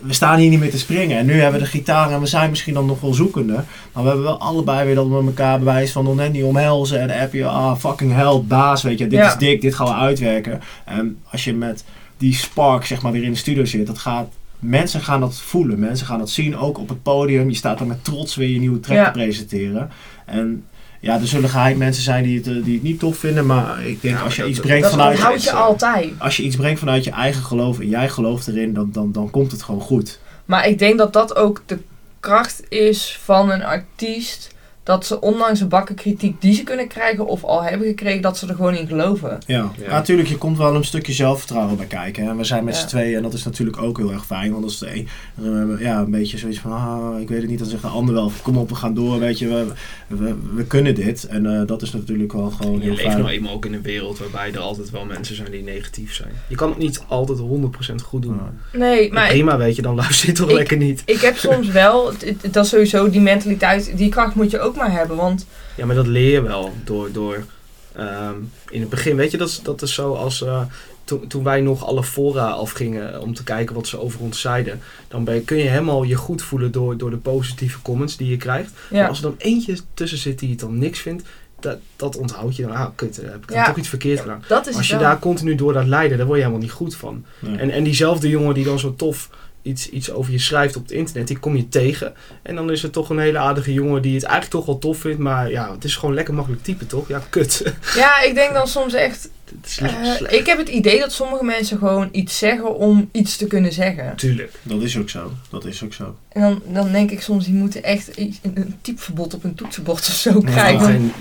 we staan hier niet meer te springen. En nu hebben we de gitaar en we zijn misschien dan nog wel zoekende. Maar we hebben wel allebei weer dat we elkaar bewijs van nog net niet omhelzen. En dan heb je, ah, fucking hell, baas, weet je. Dit Ja. is dik, dit gaan we uitwerken. En als je met die spark, zeg maar, weer in de studio zit, dat gaat mensen gaan dat voelen. Mensen gaan dat zien, ook op het podium. Je staat dan met trots weer je nieuwe track Ja. te presenteren. En ja, er zullen geheid mensen zijn die het, eh, die het niet tof vinden. Maar ik denk Ja, als je dat- iets brengt Dat vanuit... je altijd. Als je iets brengt vanuit je eigen geloof en jij gelooft erin, dan, dan, dan komt het gewoon goed. Maar ik denk dat dat ook de kracht is van een artiest. Dat ze ondanks de bakken kritiek die ze kunnen krijgen of al hebben gekregen, dat ze er gewoon in geloven. Ja, Ja. Ja, natuurlijk, je komt wel een stukje zelfvertrouwen bij kijken. En we zijn met Ja. z'n tweeën en dat is natuurlijk ook heel erg fijn. Want als de een, ja, een beetje zoiets van, ah, ik weet het niet, dan zegt de ander wel, kom op, we gaan door, weet je, we, we, we kunnen dit. En eh, dat is natuurlijk wel gewoon Je heel leeft fijn. nou eenmaal ook in een wereld waarbij er altijd wel mensen zijn die negatief zijn. Je kan het niet altijd 100% goed doen. Ja. Nee, Maar ik, prima, weet je, dan luister je toch ik- lekker niet. ik heb soms wel, dat is sowieso die mentaliteit, die kracht moet je ook maar hebben. Want Ja, maar dat leer je wel door, door ehm, in het begin, weet je, dat is, dat is zo als eh, toen, toen wij nog alle fora afgingen om te kijken wat ze over ons zeiden. Dan ben je, kun je helemaal je goed voelen door, door de positieve comments die je krijgt. Maar ja, als er dan eentje tussen zit die het dan niks vindt, dat, dat onthoud je dan. Ah, kut, heb ik dan Ja. toch iets verkeerd gedaan. dat is Als je wel. daar continu door laat leiden, daar word je helemaal niet goed van. En, en diezelfde jongen die dan zo tof iets, iets over je schrijft op het internet, die kom je tegen. En dan is het toch een hele aardige jongen die het eigenlijk toch wel tof vindt. Maar ja, het is gewoon lekker makkelijk typen, toch? Ja, kut. *laughs* Ja, ik denk dan soms echt, het is eh, slecht. ik heb het idee dat sommige mensen gewoon iets zeggen om iets te kunnen zeggen. Tuurlijk. Dat is ook zo, dat is ook zo. En dan, dan denk ik soms, die moeten echt een, een typverbod op een toetsenbord of zo Ja, krijgen. En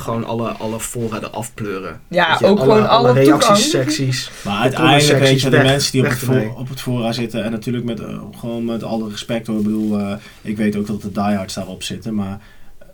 gewoon alle, alle fora eraf pleuren. Ja, je, ook gewoon alle, toegang. reactiesecties. *laughs* Maar De uiteindelijk weet je, de weg. mensen die op het, voor, op het fora zitten en natuurlijk met, eh, gewoon met alle respect hoor, ik bedoel, eh, ik weet ook dat de diehards daarop zitten, maar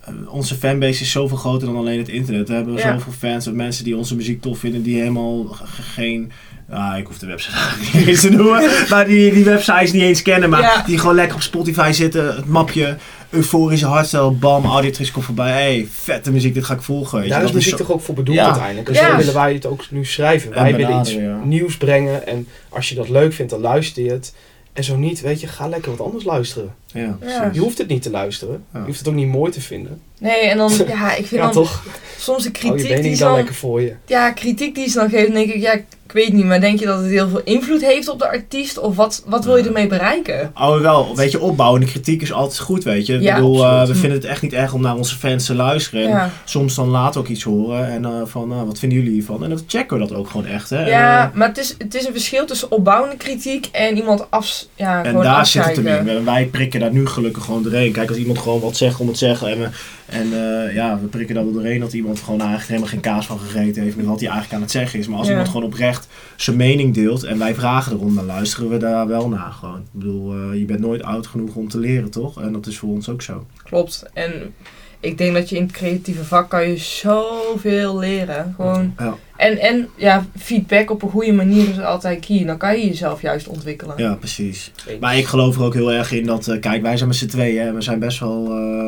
eh, onze fanbase is zoveel groter dan alleen het internet. We hebben Ja. zoveel fans en mensen die onze muziek tof vinden, die helemaal ge- geen... Ah, ik hoef de website *laughs* eigenlijk niet eens te noemen. *laughs* Maar die, die websites niet eens kennen. Maar Ja. die gewoon lekker op Spotify zitten. Het mapje euforische hardstyle. Bam, Audiotrix komt voorbij. hey, vette muziek, dit ga ik volgen. Daar is muziek zo- toch ook voor bedoeld Ja. uiteindelijk. En Ja. zo willen wij het ook nu schrijven. En Wij willen iets nieuws brengen. En als je dat leuk vindt, dan luister je het. En zo niet, weet je, ga lekker wat anders luisteren. Ja. Je hoeft het niet te luisteren. Ja. Je hoeft het ook niet mooi te vinden. Nee, en dan, *laughs* ja, ik vind Ja, dan toch? soms de je kritiek die ze dan dan, lekker voor je. ja, kritiek die ze dan geven, denk ik, ja, ik weet niet, maar denk je dat het heel veel invloed heeft op de artiest? Of wat, wat wil je Ja. ermee bereiken? Oh, wel, weet je, opbouwende kritiek is altijd goed, weet je. Ik Ja, bedoel, eh, we vinden het echt niet erg om naar onze fans te luisteren. En soms dan laten we ook iets horen en eh, van, nou, wat vinden jullie hiervan? En dan checken we dat ook gewoon echt, hè. ja En, maar het is, het is een verschil tussen opbouwende kritiek en iemand af, ja, en gewoon daar zit het hem in. Wij prikken daar nu gelukkig gewoon doorheen. Kijk, als iemand gewoon wat zegt om het zeggen en, we, en eh, ja, we prikken daar wel doorheen dat iemand gewoon eigenlijk helemaal geen kaas van gegeten heeft met wat hij eigenlijk aan het zeggen is. Maar als Ja. iemand gewoon oprecht zijn mening deelt en wij vragen erom, dan luisteren we daar wel naar gewoon. Ik bedoel, eh, je bent nooit oud genoeg om te leren, toch? En dat is voor ons ook zo. Klopt. En ik denk dat je in het creatieve vak kan je zoveel leren. Gewoon. Ja. En, en ja, feedback op een goede manier is altijd key. Dan kan je jezelf juist ontwikkelen. Ja, precies. Maar ik geloof er ook heel erg in dat, eh, kijk, wij zijn met z'n tweeën en we zijn best wel, eh,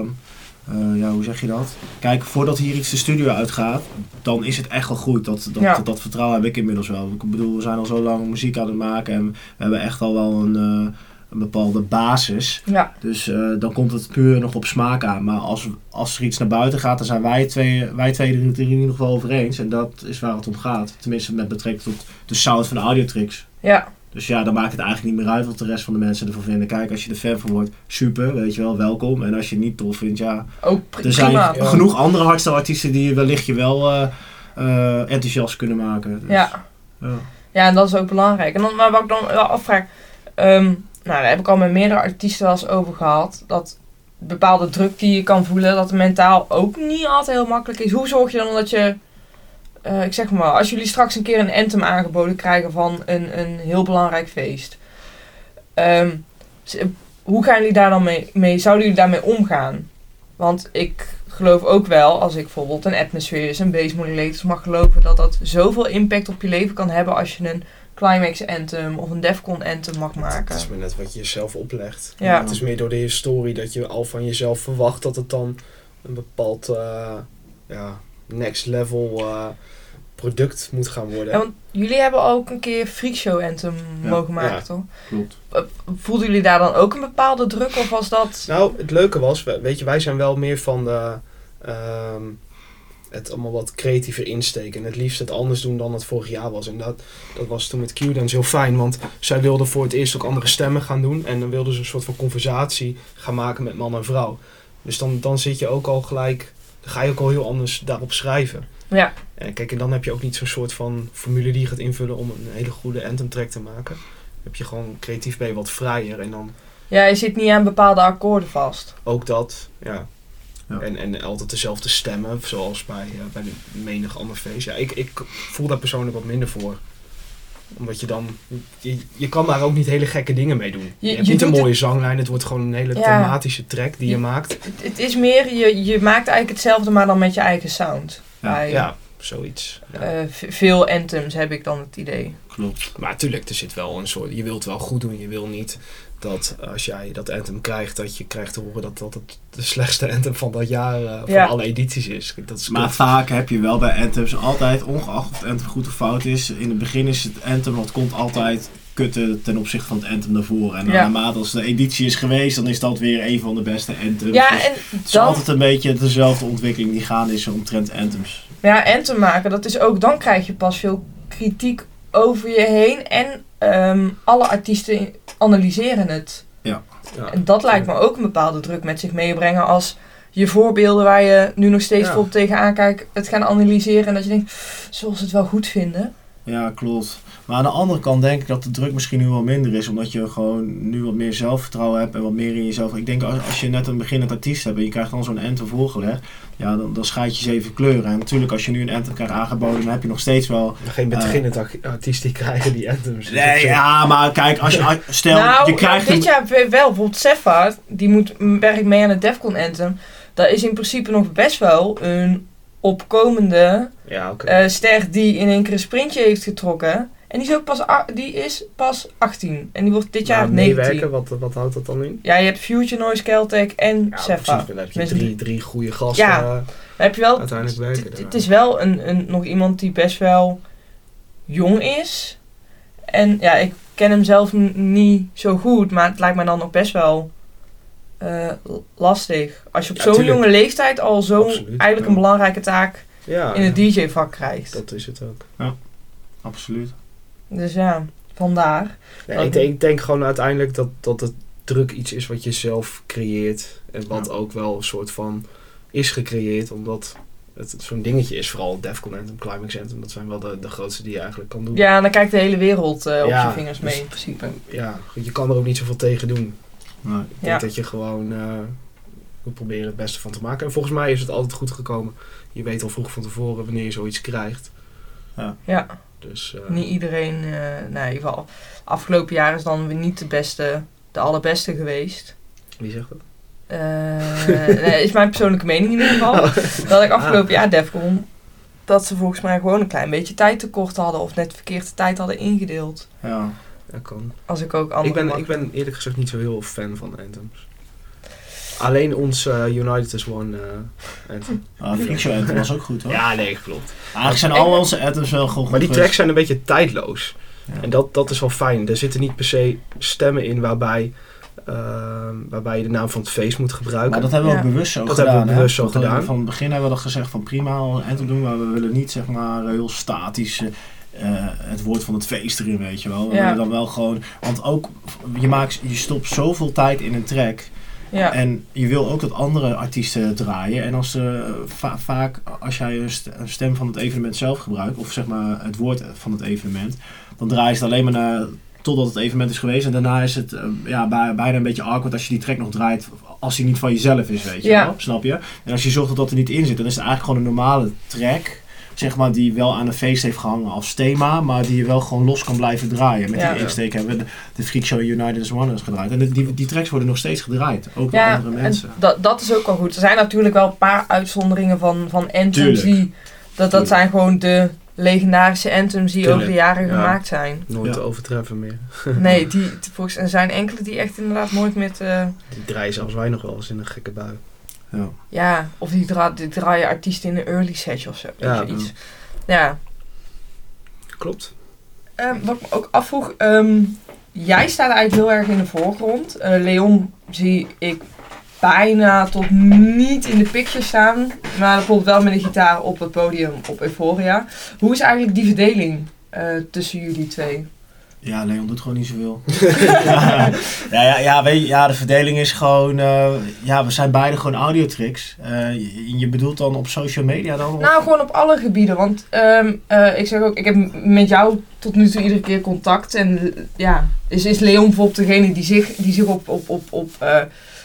eh, ja, hoe zeg je dat? Kijk, voordat hier iets de studio uitgaat, dan is het echt wel goed. Dat, dat, Ja. dat, dat vertrouwen heb ik inmiddels wel. Ik bedoel, we zijn al zo lang muziek aan het maken en we hebben echt al wel een, eh, een bepaalde basis. Ja, Dus eh, dan komt het puur nog op smaak aan. Maar als, als er iets naar buiten gaat, dan zijn wij twee, wij twee er in ieder geval over eens. En dat is waar het om gaat. Tenminste met betrekking tot de sound van de Audiotrix. ja, Dus ja, dan maakt het eigenlijk niet meer uit wat de rest van de mensen ervan vinden. Kijk, als je er fan van wordt, super, weet je wel, welkom. En als je het niet tof vindt, ja, ook pri- er zijn prima. Ja. genoeg andere hardstyle artiesten die wellicht je wel eh, eh, enthousiast kunnen maken. Dus, Ja. ja. ja, en dat is ook belangrijk. En dan, maar wat ik dan wel afvraag. ehm, nou, daar heb ik al met meerdere artiesten wel eens over gehad. Dat bepaalde druk die je kan voelen, dat mentaal ook niet altijd heel makkelijk is. Hoe zorg je dan dat je. eh, ik zeg maar, als jullie straks een keer een anthem aangeboden krijgen van een, een heel belangrijk feest. ehm, hoe gaan jullie daar dan mee? Zouden jullie daarmee omgaan? Want ik geloof ook wel, als ik bijvoorbeeld een atmosfeer, een base modulators mag geloven, dat dat zoveel impact op je leven kan hebben als je een climax anthem of een defcon anthem mag maken. Het is maar net wat je jezelf oplegt. Ja. Het is meer door de historie dat je al van jezelf verwacht dat het dan een bepaald eh, ja, next level eh, product moet gaan worden. Ja, want jullie hebben ook een keer Freakshow anthem Ja. mogen maken, Ja. toch? Klopt. Eh, Voelden jullie daar dan ook een bepaalde druk of was dat... Nou, het leuke was, we- weet je, wij zijn wel meer van de. ehm, het allemaal wat creatiever insteken. En het liefst het anders doen dan het vorig jaar was. En dat, dat was toen met Q-Dance heel fijn. Want zij wilden voor het eerst ook andere stemmen gaan doen. En dan wilden ze een soort van conversatie gaan maken met man en vrouw. Dus dan, dan zit je ook al gelijk... Dan ga je ook al heel anders daarop schrijven. Ja. En kijk, en dan heb je ook niet zo'n soort van formule die je gaat invullen om een hele goede anthem track te maken. Dan heb je gewoon creatief ben je wat vrijer. En dan Ja, je zit niet aan bepaalde akkoorden vast. ook dat, ja. Ja. En, en altijd dezelfde stemmen, zoals bij, eh, bij de menig ander feest. Ja, ik, ik voel daar persoonlijk wat minder voor. Omdat je dan... Je, je kan daar ook niet hele gekke dingen mee doen. Je, Je- hebt je niet een mooie zanglijn, het wordt gewoon een hele Ja. thematische track die je, Je- maakt. Het, het is meer, je, je maakt eigenlijk hetzelfde, maar dan met je eigen sound. Ja, Bij, Ja, zoiets. Ja. eh, veel anthems heb ik dan het idee. Klopt. Maar natuurlijk, er zit wel een soort... Je wilt wel goed doen, je wil niet dat als jij dat anthem krijgt, dat je krijgt te horen dat dat het de slechtste anthem van dat jaar, eh, van Ja. alle edities is. Dat is Maar kut. vaak heb je wel bij anthems altijd, ongeacht of het anthem goed of fout is, in het begin is het anthem, dat komt altijd kutten ten opzichte van het anthem daarvoor. En Ja. naarmate als de editie is geweest, dan is dat weer een van de beste anthems. Ja, Dus en het is dan, altijd een beetje dezelfde ontwikkeling die gaande is omtrent anthems. ja, anthem maken, dat is ook, dan krijg je pas veel kritiek over je heen. En ehm, alle artiesten analyseren het. Ja. En dat lijkt me ook een bepaalde druk met zich meebrengen als je voorbeelden waar je nu nog steeds Ja. vol tegenaan kijkt, het gaan analyseren en dat je denkt, zullen ze het wel goed vinden? Ja, klopt. Maar aan de andere kant denk ik dat de druk misschien nu wel minder is, omdat je gewoon nu wat meer zelfvertrouwen hebt en wat meer in jezelf. Ik denk als, als je net een beginnend artiest hebt en je krijgt dan zo'n anthem voorgelegd, ja, dan, dan scheid je zeven kleuren. En natuurlijk als je nu een anthem krijgt aangeboden, dan heb je nog steeds wel Geen Eh. beginnend ar- artiest die krijgen die anthems. Nee, ja, maar kijk, als je, stel, nou, je krijgt dit jaar wel, bijvoorbeeld Sefa, die moet, werkt mee aan het Defcon Anthem. Dat is in principe nog best wel een opkomende Ja, eh, ster die in één keer een sprintje heeft getrokken. En die is ook pas, die is pas 18. En die wordt dit jaar Maar 19. meewerken, wat, wat houdt dat dan in? Ja, je hebt Future Noise, Caltech en Ja, Sefa. precies. Dan heb je drie, die- drie goede gasten. Ja. eh, Dan heb je wel, Uiteindelijk werken het- is wel een, een, nog iemand die best wel jong is. En ja, ik ken hem zelf niet zo goed, maar het lijkt me dan nog best wel eh, lastig. Als je op Ja, zo'n jonge leeftijd al zo'n eigenlijk ja. een belangrijke taak ja, in het DJ-vak krijgt. dat is het ook. Absoluut. Dus ja, vandaar. Nee, ik, denk, ik denk gewoon uiteindelijk dat, dat het druk iets is wat je zelf creëert. En wat Ja. ook wel een soort van is gecreëerd. Omdat het zo'n dingetje is. Vooral Defcon Anthem, Climax Anthem. Dat zijn wel de, de grootste die je eigenlijk kan doen. Ja, en dan kijkt de hele wereld eh, op Ja, je vingers mee dus- in principe. Ja, goed, je kan er ook niet zoveel tegen doen. Nee. Ik Ja. denk dat je gewoon eh, moet proberen het beste van te maken. En volgens mij is het altijd goed gekomen. Je weet al vroeg van tevoren wanneer je zoiets krijgt. Ja, Dus, eh, niet iedereen, eh nou in ieder geval, afgelopen jaar is dan weer niet de beste, de allerbeste geweest. Wie zegt dat? Eh, nee, is mijn persoonlijke mening in ieder geval. Oh. Dat ik afgelopen jaar Defcon, dat ze volgens mij gewoon een klein beetje tijd tekort hadden of net verkeerde tijd hadden ingedeeld. Ja. Dat kan. Als ik ook andere Ik ben, mag- ik ben eerlijk gezegd niet zo heel fan van anthems. Alleen ons eh, United is One eh, anthem. Ah, Freakshow Anthem was ook goed hoor. Ja, nee, klopt. Eigenlijk zijn al onze anthems wel gewoon goed Maar die geweest. tracks zijn een beetje tijdloos. Ja. En dat, dat is wel fijn. Er zitten niet per se stemmen in waarbij, ehm, waarbij je de naam van het feest moet gebruiken. Maar dat hebben we Ja. ook bewust zo Dat gedaan. hebben we hè? bewust zo eh, gedaan. Van het begin hebben we dat gezegd van prima een anthem doen, maar we willen niet zeg maar heel statisch eh, eh, het woord van het feest erin, weet je wel. We Ja. willen dan wel gewoon, want ook je maakt, je stopt zoveel tijd in een track Ja, en je wil ook dat andere artiesten draaien. En als va- vaak als jij een st- een stem van het evenement zelf gebruikt, of zeg maar het woord van het evenement, dan draai je het alleen maar naar totdat het evenement is geweest. En daarna is het eh, ja, bij- bijna een beetje awkward als je die track nog draait als die niet van jezelf is, weet je Ja. wel. Snap je? En als je zorgt dat dat er niet in zit, dan is het eigenlijk gewoon een normale track. Zeg maar, die wel aan een feest heeft gehangen als thema, maar die je wel gewoon los kan blijven draaien. Met Ja. die insteek hebben we de, de Freak Show United is One gedraaid. En de- die, die tracks worden nog steeds gedraaid, ook door ja andere en mensen. dat, dat is ook wel goed. Er zijn natuurlijk wel een paar uitzonderingen van, van anthems Tuurlijk. die... Dat, dat zijn gewoon de legendarische anthems die Tuurlijk, over de jaren ja. gemaakt zijn. Nooit Ja. te overtreffen meer. *laughs* Nee, die, volgens, er zijn enkele die echt inderdaad nooit met... eh, Die draaien zelfs wij nog wel eens in een gekke bui. Ja. ja, of die, dra die draaien artiesten in een early set of zo. weet Ja, je, iets. Ja. Klopt. Ehm, wat ik me ook afvroeg, ehm, jij staat eigenlijk heel erg in de voorgrond. Eh, Leon zie ik bijna tot niet in de picture staan. Maar bijvoorbeeld wel met een gitaar op het podium op Euphoria. Hoe is eigenlijk die verdeling eh, tussen jullie twee? Ja, Leon doet gewoon niet zoveel. *laughs* ja, ja, ja, weet je, ja, de verdeling is gewoon... eh, ja, we zijn beide gewoon audiotricks. Eh je, je bedoelt dan op social media dan? of- Nou, gewoon op alle gebieden. Want ehm, eh, ik zeg ook, ik heb met jou tot nu toe iedere keer contact. En ja, is, is Leon bijvoorbeeld degene die zich, die zich op, op, op, op, eh,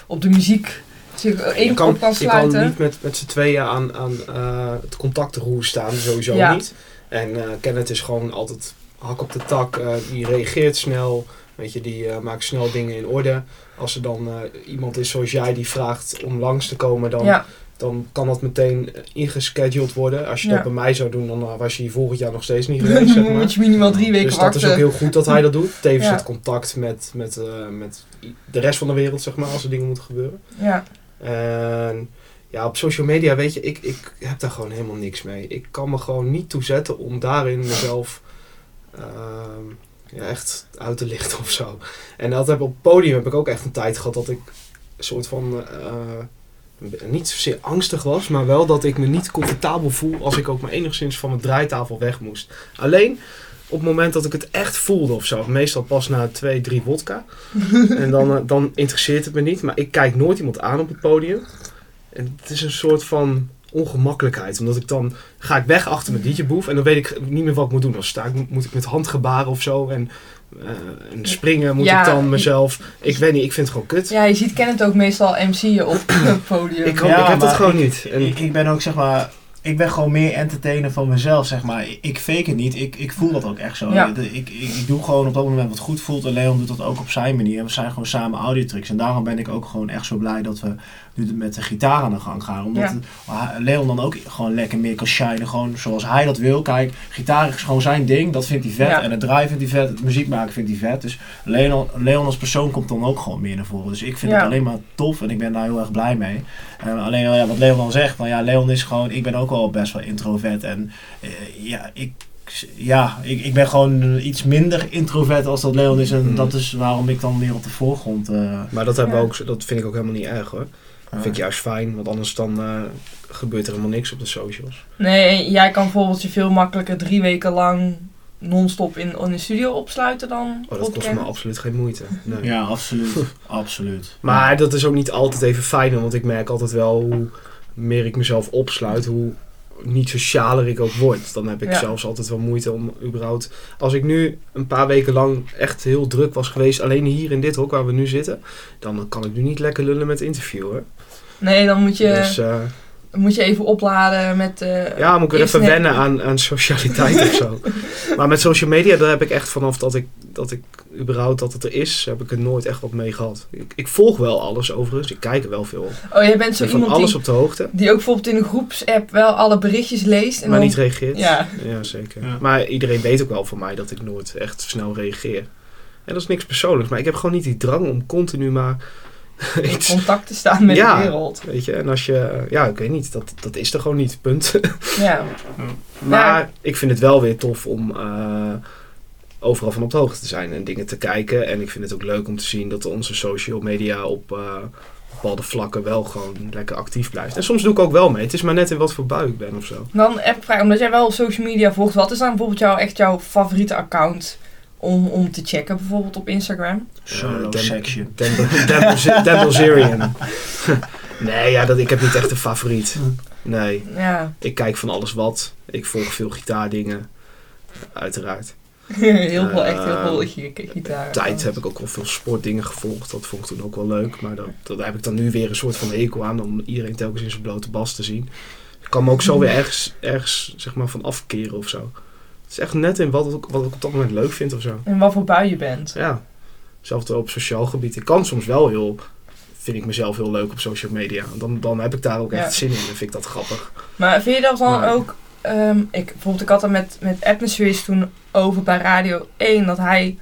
op de muziek zich Je één kan, kan je kan sluiten? niet met, met z'n tweeën aan, aan eh, het contactenroer staan, sowieso Ja. niet. En eh Kenneth is gewoon altijd hak op de tak. eh, die reageert snel. Weet je, die eh, maakt snel dingen in orde. Als er dan eh, iemand is zoals jij die vraagt om langs te komen, dan, Ja, dan kan dat meteen ingescheduled worden. Als je Ja. dat bij mij zou doen, dan was je hier volgend jaar nog steeds niet *laughs* geweest. zeg dan maar. moet je minimaal drie weken Dus dat wachten. is ook heel goed dat hij dat doet. *laughs* Tevens Ja. het contact met, met, met de rest van de wereld, zeg maar, als er dingen moeten gebeuren. Ja, En ja, op social media, weet je, ik, ik heb daar gewoon helemaal niks mee. Ik kan me gewoon niet toe zetten om daarin mezelf ja, echt uit te lichten *laughs* of zo. En dat heb op het podium heb ik ook echt een tijd gehad dat ik een soort van... eh, niet zozeer angstig was, maar wel dat ik me niet comfortabel voel als ik ook maar enigszins van mijn draaitafel weg moest. Alleen op het moment dat ik het echt voelde of zo, meestal pas na twee, drie wodka, *laughs* en dan, eh, dan interesseert het me niet. Maar ik kijk nooit iemand aan op het podium. En het is een soort van ongemakkelijkheid. Omdat ik dan ga ik weg achter mijn DJ-boef en dan weet ik niet meer wat ik moet doen. Dan sta ik, moet ik met handgebaren of zo en, eh, en springen moet Ja. ik dan mezelf. Ik weet niet, ik vind het gewoon kut. ja je ziet Kenneth ook meestal MC'en op *coughs* het podium. Ik, kan, Ja, ik heb dat gewoon ik- niet. En, Ik, ik ben ook zeg maar. Ik ben gewoon meer entertainer van mezelf, zeg maar. Ik, fake het niet. Ik, ik voel dat ook echt zo. Ja. Ik, ik, ik doe gewoon op dat moment wat goed voelt. En Leon doet dat ook op zijn manier. En we zijn gewoon samen audiotricks. En daarom ben ik ook gewoon echt zo blij dat we nu met de gitaar aan de gang gaan. Omdat Ja. het- Leon dan ook gewoon lekker meer kan shinen. Gewoon zoals hij dat wil. Kijk, gitaar is gewoon zijn ding. Dat vindt hij vet. Ja. En het draaien vindt hij vet. Het muziek maken vindt hij vet. Dus Leon, Leon als persoon komt dan ook gewoon meer naar voren. Dus ik vind Ja. het alleen maar tof. En ik ben daar heel erg blij mee. Eh, alleen ja, wat Leon dan zegt, van ja, Leon is gewoon, ik ben ook wel best wel introvert en eh, ja, ik, ja ik, ik ben gewoon iets minder introvert als dat Leon is en Mhm. dat is waarom ik dan meer op de voorgrond. eh, maar dat, hebben we ook, dat vind ik ook helemaal niet erg hoor. Dat vind ik juist fijn, want anders dan eh, gebeurt er helemaal niks op de socials. Nee, jij kan bijvoorbeeld je veel makkelijker drie weken lang non-stop in, in de studio opsluiten dan Oh, dat kost me absoluut geen moeite. Nee. ja, absoluut, *laughs* absoluut. Maar dat is ook niet altijd even fijn, want ik merk altijd wel hoe meer ik mezelf opsluit, hoe niet socialer ik ook word. Dan heb ik Ja. zelfs altijd wel moeite om überhaupt... Als ik nu een paar weken lang echt heel druk was geweest, alleen hier in dit hok waar we nu zitten, dan kan ik nu niet lekker lullen met interviewen. Nee, dan moet je, Dus eh, moet je even opladen met... eh, ja, moet ik weer even wennen aan, aan socialiteit of zo. *laughs* Maar met social media, daar heb ik echt vanaf dat ik, dat ik überhaupt dat het er is, heb ik er nooit echt wat mee gehad. Ik, ik volg wel alles overigens, ik kijk er wel veel op. Oh, jij bent zo ben van iemand alles die, op de hoogte. die ook bijvoorbeeld in een groepsapp wel alle berichtjes leest. En maar dan, niet reageert. Ja. ja zeker. Ja. Maar iedereen weet ook wel van mij dat ik nooit echt snel reageer. En dat is niks persoonlijks, maar ik heb gewoon niet die drang om continu maar *laughs* in iets... contact te staan met Ja. de wereld. Weet je, en als je... Ja, ik weet niet, dat, dat is er gewoon niet, punt. *laughs* Ja. maar Ja. ik vind het wel weer tof om eh, overal van op de hoogte te zijn en dingen te kijken. En ik vind het ook leuk om te zien dat onze social media op... eh, bepaalde vlakken wel gewoon lekker actief blijft. En soms doe ik ook wel mee. Het is maar net in wat voor bui ik ben of zo. Dan heb ik vraag, omdat jij wel social media volgt, wat is dan bijvoorbeeld jouw, echt jouw favoriete account om, om te checken, bijvoorbeeld op Instagram? Solo Dem- section. Dem- Dem- Dem- Bilzerian. *laughs* nee, ja, dat, ik heb niet echt een favoriet. Nee, Ja, ik kijk van alles wat. Ik volg veel gitaardingen. Uiteraard. *laughs* heel veel, echt heel Eh, veel gi- gitaar. Tijd heb ik ook wel veel sportdingen gevolgd. Dat vond ik toen ook wel leuk. Maar dat, dat daar heb ik dan nu weer een soort van hekel aan. Om iedereen telkens in zijn blote bas te zien. Ik kan me ook zo *laughs* weer ergens, ergens zeg maar, van afkeren of zo. Het is echt net in wat, ik- wat ik op dat moment leuk vind of zo. En wat voor bui je bent. Ja, zelfs op sociaal gebied. Ik kan soms wel heel, vind ik mezelf heel leuk op social media. Dan, dan heb ik daar ook echt Ja. zin in. Dan vind ik dat grappig. Maar vind je dat dan Maar- ook... ehm, ik, bijvoorbeeld, ik had er met, met Atmospheres toen over bij Radio 1, dat hij,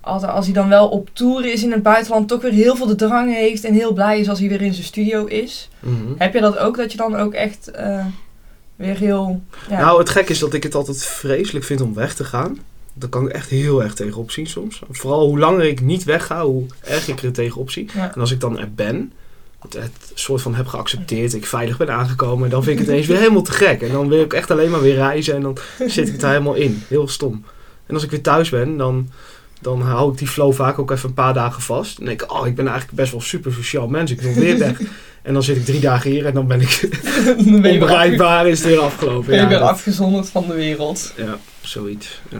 altijd, als hij dan wel op tour is in het buitenland, toch weer heel veel de drang heeft en heel blij is als hij weer in zijn studio is. Mhm. Heb je dat ook, dat je dan ook echt eh, weer heel... Ja, Nou, het gek is dat ik het altijd vreselijk vind om weg te gaan. Daar kan ik echt heel erg tegenop zien soms. Vooral hoe langer ik niet wegga, hoe erg ik er tegenop zie. ja. En als ik dan er ben, het soort van heb geaccepteerd, ik veilig ben aangekomen, dan vind ik het ineens weer helemaal te gek. En dan wil ik echt alleen maar weer reizen en dan zit ik er helemaal in. Heel stom. En als ik weer thuis ben, dan, dan hou ik die flow vaak ook even een paar dagen vast. En denk ik, oh, ik ben eigenlijk best wel super sociaal mens, ik wil weer weg. *laughs* En dan zit ik drie dagen hier en dan ben ik *laughs* ben onbereikbaar, is het weer afgelopen. *laughs* ben je Ja, weer dat- afgezonderd van de wereld. ja zoiets. Ja.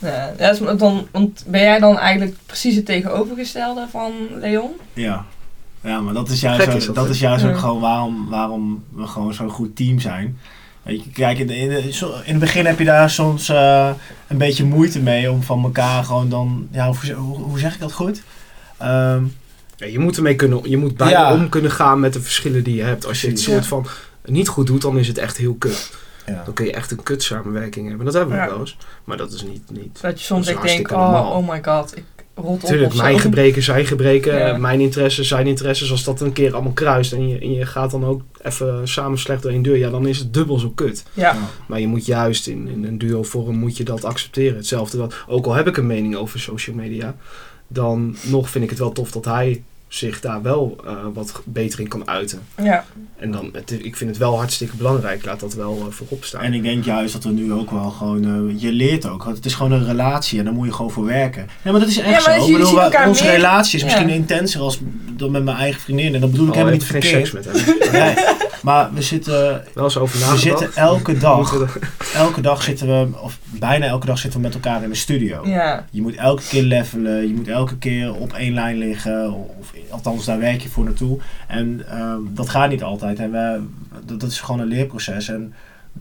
Ja, dus dan, want ben jij dan eigenlijk precies het tegenovergestelde van Leon? Ja. Ja, maar dat is juist, Gek ook- is dat, is juist Ja. ook gewoon waarom, waarom we gewoon zo'n goed team zijn. Weet je, kijk, in, de- in, de- zo- in het begin heb je daar soms eh, een beetje moeite mee om van elkaar gewoon dan... Ja, hoe, hoe, hoe zeg ik dat goed? Ehm, Ja, je moet ermee kunnen, je moet bij Ja. om kunnen gaan met de verschillen die je hebt. Als je het soort van niet goed doet, dan is het echt heel kut. ja. Dan kun je echt een kut samenwerking hebben. Dat hebben we Ja. wel eens. Maar dat is niet... niet. Dat je soms Dat denkt, hartstikke oh, normaal. oh my god, ik rot op Natuurlijk, of zo. mijn gebreken, zijn gebreken. Ja. Mijn interesses, zijn interesses. Als dat een keer allemaal kruist en je, en je gaat dan ook even samen slecht door één deur. Ja, dan is het dubbel zo kut. Ja, Maar je moet juist in, in een duo vorm moet je dat accepteren. Hetzelfde dat, ook al heb ik een mening over social media, dan nog vind ik het wel tof dat hij zich daar wel eh, wat beter in kan uiten. ja. En dan, het, ik vind het wel hartstikke belangrijk, laat dat wel eh, voorop staan. En ik denk juist dat we nu ook wel gewoon... eh, je leert ook. want Het is gewoon een relatie en daar moet je gewoon voor werken. Ja, maar dat is echt Ja, maar zo. Ik bedoel, onze meer- relatie is Ja. misschien intenser als dan met mijn eigen vriendin. En dat bedoel ik Oh, helemaal heb niet geen verkeerd. seks met hem. *laughs* Nee, maar we zitten, Wel eens over we zitten elke *laughs* dag, elke dag zitten we, of bijna elke dag zitten we met elkaar in de studio. ja. Je moet elke keer levelen, je moet elke keer op één lijn liggen, of althans daar werk je voor naartoe. En ehm, dat gaat niet altijd en we, dat, dat is gewoon een leerproces. En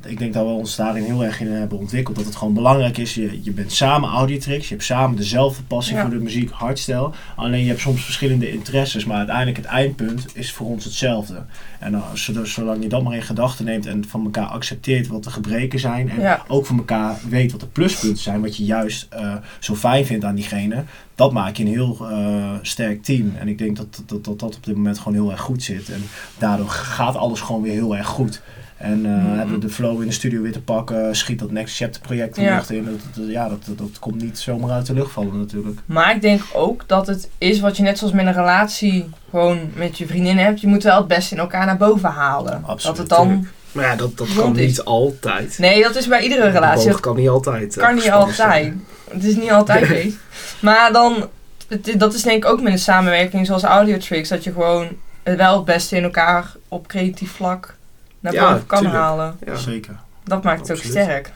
ik denk dat we ons daarin heel erg in hebben ontwikkeld. Dat het gewoon belangrijk is, je, je bent samen audiotricks, je hebt samen dezelfde passie Ja. voor de muziek, hardstyle. Alleen je hebt soms verschillende interesses, maar uiteindelijk het eindpunt is voor ons hetzelfde. En uh, zolang, je dat maar in gedachten neemt en van elkaar accepteert wat de gebreken zijn. En Ja. ook van elkaar weet wat de pluspunten zijn, wat je juist eh, zo fijn vindt aan diegene. Dat maak je een heel eh, sterk team. En ik denk dat dat, dat dat op dit moment gewoon heel erg goed zit. En daardoor gaat alles gewoon weer heel erg goed. En eh, Mhm. hebben we de flow in de studio weer te pakken, schiet dat Next Chapter project de Ja. lucht in. Dat, dat- ja, dat, dat, dat komt niet zomaar uit de lucht vallen natuurlijk. Maar ik denk ook dat het is wat je net zoals met een relatie gewoon met je vriendin hebt. Je moet wel het beste in elkaar naar boven halen. Absoluut, dat het dan... Maar ja, dat, dat kan is. niet altijd. Nee, dat is bij iedere De relatie. Dat kan niet altijd. eh, kan niet altijd. Het is niet altijd beter. Maar dan... het- Dat is denk ik ook met een samenwerking zoals Audiotricks. Dat je gewoon het wel het beste in elkaar op creatief vlak naar Ja, boven kan tuurlijk. halen. Ja. Zeker. Dat maakt het ook sterk.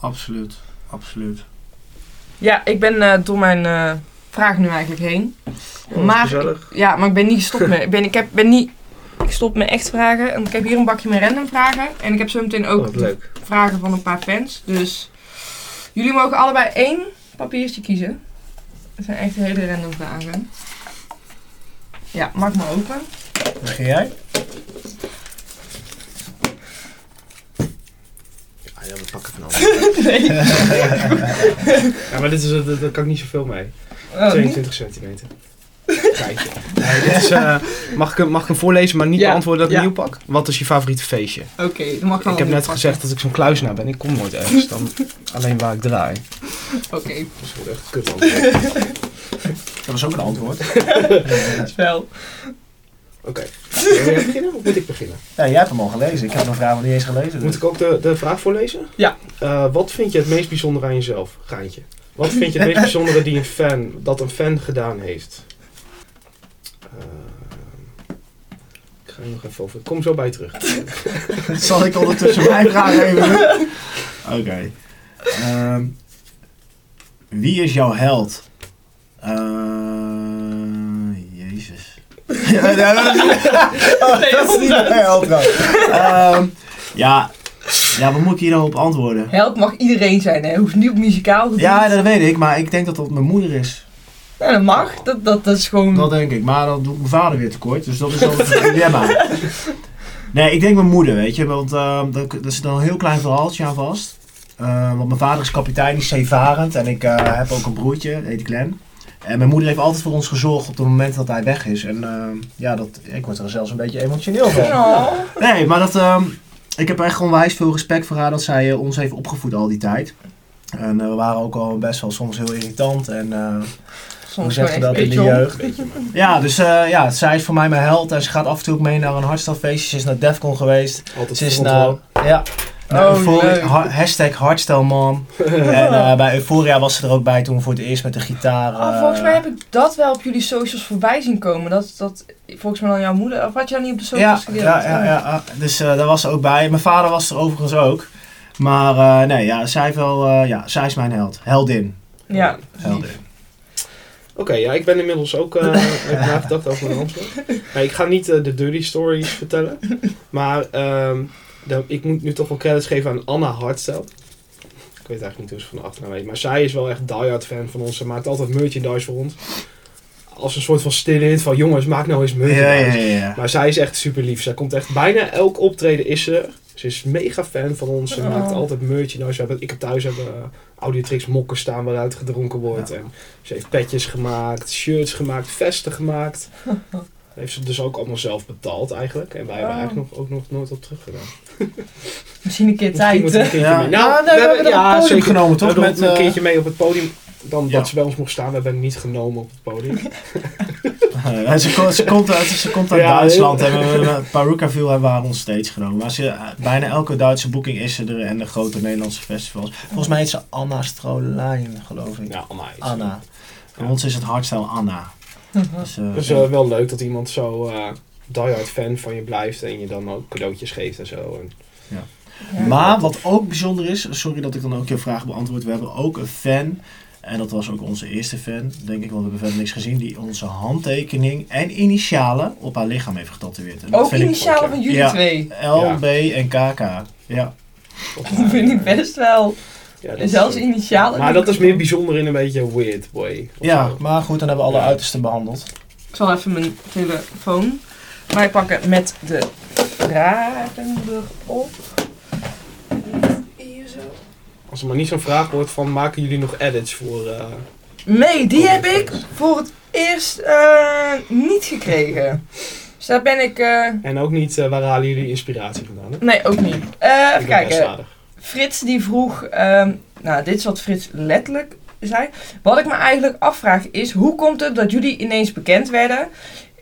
Absoluut. Absoluut. Ja, ik ben eh, door mijn eh vraag nu eigenlijk heen. Oh, maar, gezellig. ja, maar ik ben niet gestopt met... Ik ben, ik heb, ben niet... Ik stop met echt vragen. En ik heb hier een bakje met random vragen. En ik heb zo meteen Oh, ook leuk. vragen van een paar fans. Dus jullie mogen allebei één papiertje kiezen. Dat zijn echt hele random vragen. Ja, maak maar open. Begin jij? Ja, we pakken van alles. *laughs* nee. *laughs* Ja, maar dit is, eh, daar kan ik niet zoveel mee. Oh, niet? 22 centimeter. Kijk. Nee, dit is, eh, mag, ik, hem- mag ik hem voorlezen, maar niet Ja, beantwoorden dat ik ja. een nieuw pak? Wat is je favoriete feestje? Oké, dan mag ik wel ik heb net pakken. gezegd dat ik zo'n kluisnaar ben. Ik kom nooit ergens. Dan alleen waar ik draai. Oké, Dat wordt echt kut antwoord. *laughs* Dat was ook een antwoord. wel. Oké. *laughs* Wil jij beginnen of moet ik beginnen? Ja, jij hebt hem al gelezen. Ik heb mijn vraag nog niet eens gelezen. Moet ik ook de, de vraag voorlezen? Ja. Eh, wat vind je het meest bijzondere aan jezelf? Gaantje. Wat vind je het meest bijzondere die een fan, dat een fan gedaan heeft? Eh, ik ga er nog even over. Ik kom zo bij je terug. *laughs* Zal ik ondertussen mijn vraag even doen? *laughs* Oké. Ehm, wie is jouw held? Eh, jezus. Ja, *laughs* ja, dat, is, oh, dat is niet mijn. Ehm, ja, ja, wat moet ik hier dan op antwoorden? Held mag iedereen zijn, hè. Hoeft niet op muzikaal te Ja, dat weet ik, maar ik denk dat dat mijn moeder is. Ja, dat mag. Dat, dat, dat is gewoon... Dat denk ik, maar dan doe ik mijn vader weer tekort, dus dat is dan het *laughs* dilemma. Nee, ik denk mijn moeder, weet je, want ehm dat, dat is dan een heel klein verhaaltje aan vast. Ehm, want mijn vader is kapitein, die is zeevarend en ik eh, heb ook een broertje, dat heet Glenn. En mijn moeder heeft altijd voor ons gezorgd op het moment dat hij weg is. En ehm, ja, dat, ik word er zelfs een beetje emotioneel van. Oh. Nee, maar dat, ehm, ik heb echt onwijs veel respect voor haar dat zij eh, ons heeft opgevoed al die tijd. En eh, we waren ook al best wel soms heel irritant. En, eh, Soms zeg je dat in de jeugd? Ja, dus eh, ja, zij is voor mij mijn held. En ze gaat af en toe ook mee naar een hardstelfeestje. Ze is naar Defcon geweest. Altijd Ze is naar, ja, Oh, Euphoria- ha- hashtag Hardstelmom. *laughs* en eh, bij Euphoria was ze er ook bij toen voor het eerst met de gitaar. Oh, eh, volgens mij heb ik dat wel op jullie socials voorbij zien komen. Dat, dat volgens mij dan jouw moeder. Of had je dat niet op de ja, socials gedeeld? ja, ja, ja, ja. Dus eh, daar was ze ook bij. Mijn vader was er overigens ook. Maar eh, nee, ja, zij, heeft wel, eh, ja, zij is mijn held. Heldin. Ja, Heldin. Oké, ja, ik ben inmiddels ook uh, *laughs* heb nagedacht over mijn antwoord. Nee, ik ga niet eh, de dirty stories vertellen. Maar ehm, de- ik moet nu toch wel credits geven aan Anna Hartstel. Ik weet eigenlijk niet hoe ze van de achternaam weet. Maar zij is wel echt diehard fan van ons. Ze maakt altijd merchandise voor ons. Als een soort van stille hint van jongens, maak nou eens merchandise. Ja, ja, ja. Maar zij is echt super lief. Zij komt echt bijna elk optreden is ze. Ze is mega fan van ons. Ze Oh. maakt altijd merchandise. We hebben, ik heb thuis hebben uh, Audiotrix mokken staan waaruit gedronken wordt. Ja. En ze heeft petjes gemaakt, shirts gemaakt, vesten gemaakt. Dat *laughs* heeft ze dus ook allemaal zelf betaald eigenlijk. En wij hebben Oh. eigenlijk nog, ook nog nooit op teruggedaan. Misschien een keer Misschien tijd. we een keertje Ja. mee. Nou, Nou, nee, we hebben een podium zeker. genomen, We toch? hebben Met, een eh, keertje mee op het podium. Dan Ja. dat ze bij ons mocht staan. We hebben niet genomen op het podium. *laughs* Ja, ze, komt, ze, komt uit, ze komt uit Ja, Duitsland en we hebben Parukaville hebben we haar ons steeds genomen. Maar ze, bijna elke Duitse boeking is ze er en de grote Nederlandse festivals. Volgens mij heet ze Anna Strolijn, geloof ik. Ja, Anna is. Anna. Voor Ja. ons is het hardstyle Anna. Dus, eh, Het is eh, wel leuk dat iemand zo eh diehard fan van je blijft. En je dan ook cadeautjes geeft en zo. En, Ja. Maar wat ook bijzonder is, sorry dat ik dan ook je vraag beantwoord. We hebben ook een fan, en dat was ook onze eerste fan, denk ik, want we hebben verder niks gezien, die onze handtekening en initialen op haar lichaam heeft getatoeëerd. En Ook vind ik initialen van jullie Ja. twee. L, B en KK. Ja. Dat vind ik best wel. Ja, En zelfs initialen. Maar dat is meer bijzonder in een beetje weird way. ja, zo. maar goed, dan hebben we alle Ja. uitersten behandeld. Ik zal even mijn telefoon mij pakken met de vragen erop. Hier zo. Als er maar niet zo'n vraag wordt van maken jullie nog edits voor... eh, Nee, die heb ik voor het eerst eh, niet gekregen. Dus daar ben ik... eh, en ook niet waar halen jullie inspiratie vandaan? Hè? nee, ook niet. Ik even kijken. Frits die vroeg... ehm, nou, dit is wat Frits letterlijk zei. Wat ik me eigenlijk afvraag is... Hoe komt het dat jullie ineens bekend werden?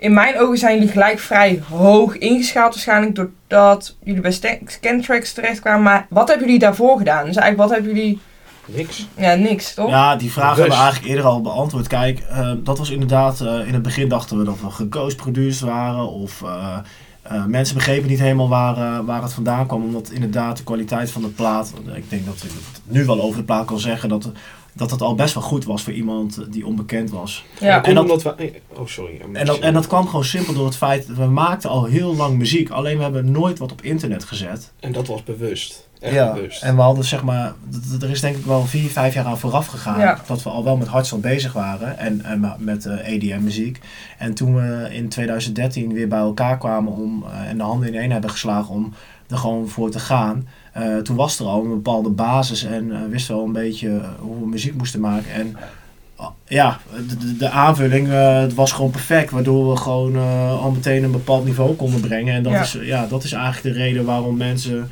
In mijn ogen zijn jullie gelijk vrij hoog ingeschaald waarschijnlijk... doordat jullie bij Scantrax terechtkwamen. Maar wat hebben jullie daarvoor gedaan? Dus eigenlijk, wat hebben jullie... Niks. Ja, niks, toch? Ja, die vraag hebben we eigenlijk eerder al beantwoord. Kijk, eh, dat was inderdaad, eh, in het begin dachten we dat we geghost produced waren. Of eh, eh, mensen begrepen niet helemaal waar, waar het vandaan kwam. Omdat inderdaad de kwaliteit van de plaat, ik denk dat ik het nu wel over de plaat kan zeggen, dat, dat het al best wel goed was voor iemand die onbekend was. Ja. Komt dat- omdat we... Oh, sorry. En dat, en dat kwam gewoon simpel door het feit, dat we maakten al heel lang muziek. Alleen we hebben nooit wat op internet gezet. En dat was bewust. Echt ja, bewust. en we hadden zeg maar, er is denk ik wel vier, vijf jaar aan vooraf gegaan. Ja. Dat we al wel met hardstyle bezig waren en, en met eh EDM muziek. En toen we in 2013 weer bij elkaar kwamen om, eh, en de handen in één hebben geslagen om er gewoon voor te gaan. Eh, toen was er al een bepaalde basis en eh, wisten we al een beetje eh, hoe we muziek moesten maken. En ja, de, de, aanvulling het was gewoon perfect, waardoor we gewoon al meteen een bepaald niveau konden brengen. En dat, Ja. is, ja, dat is eigenlijk de reden waarom mensen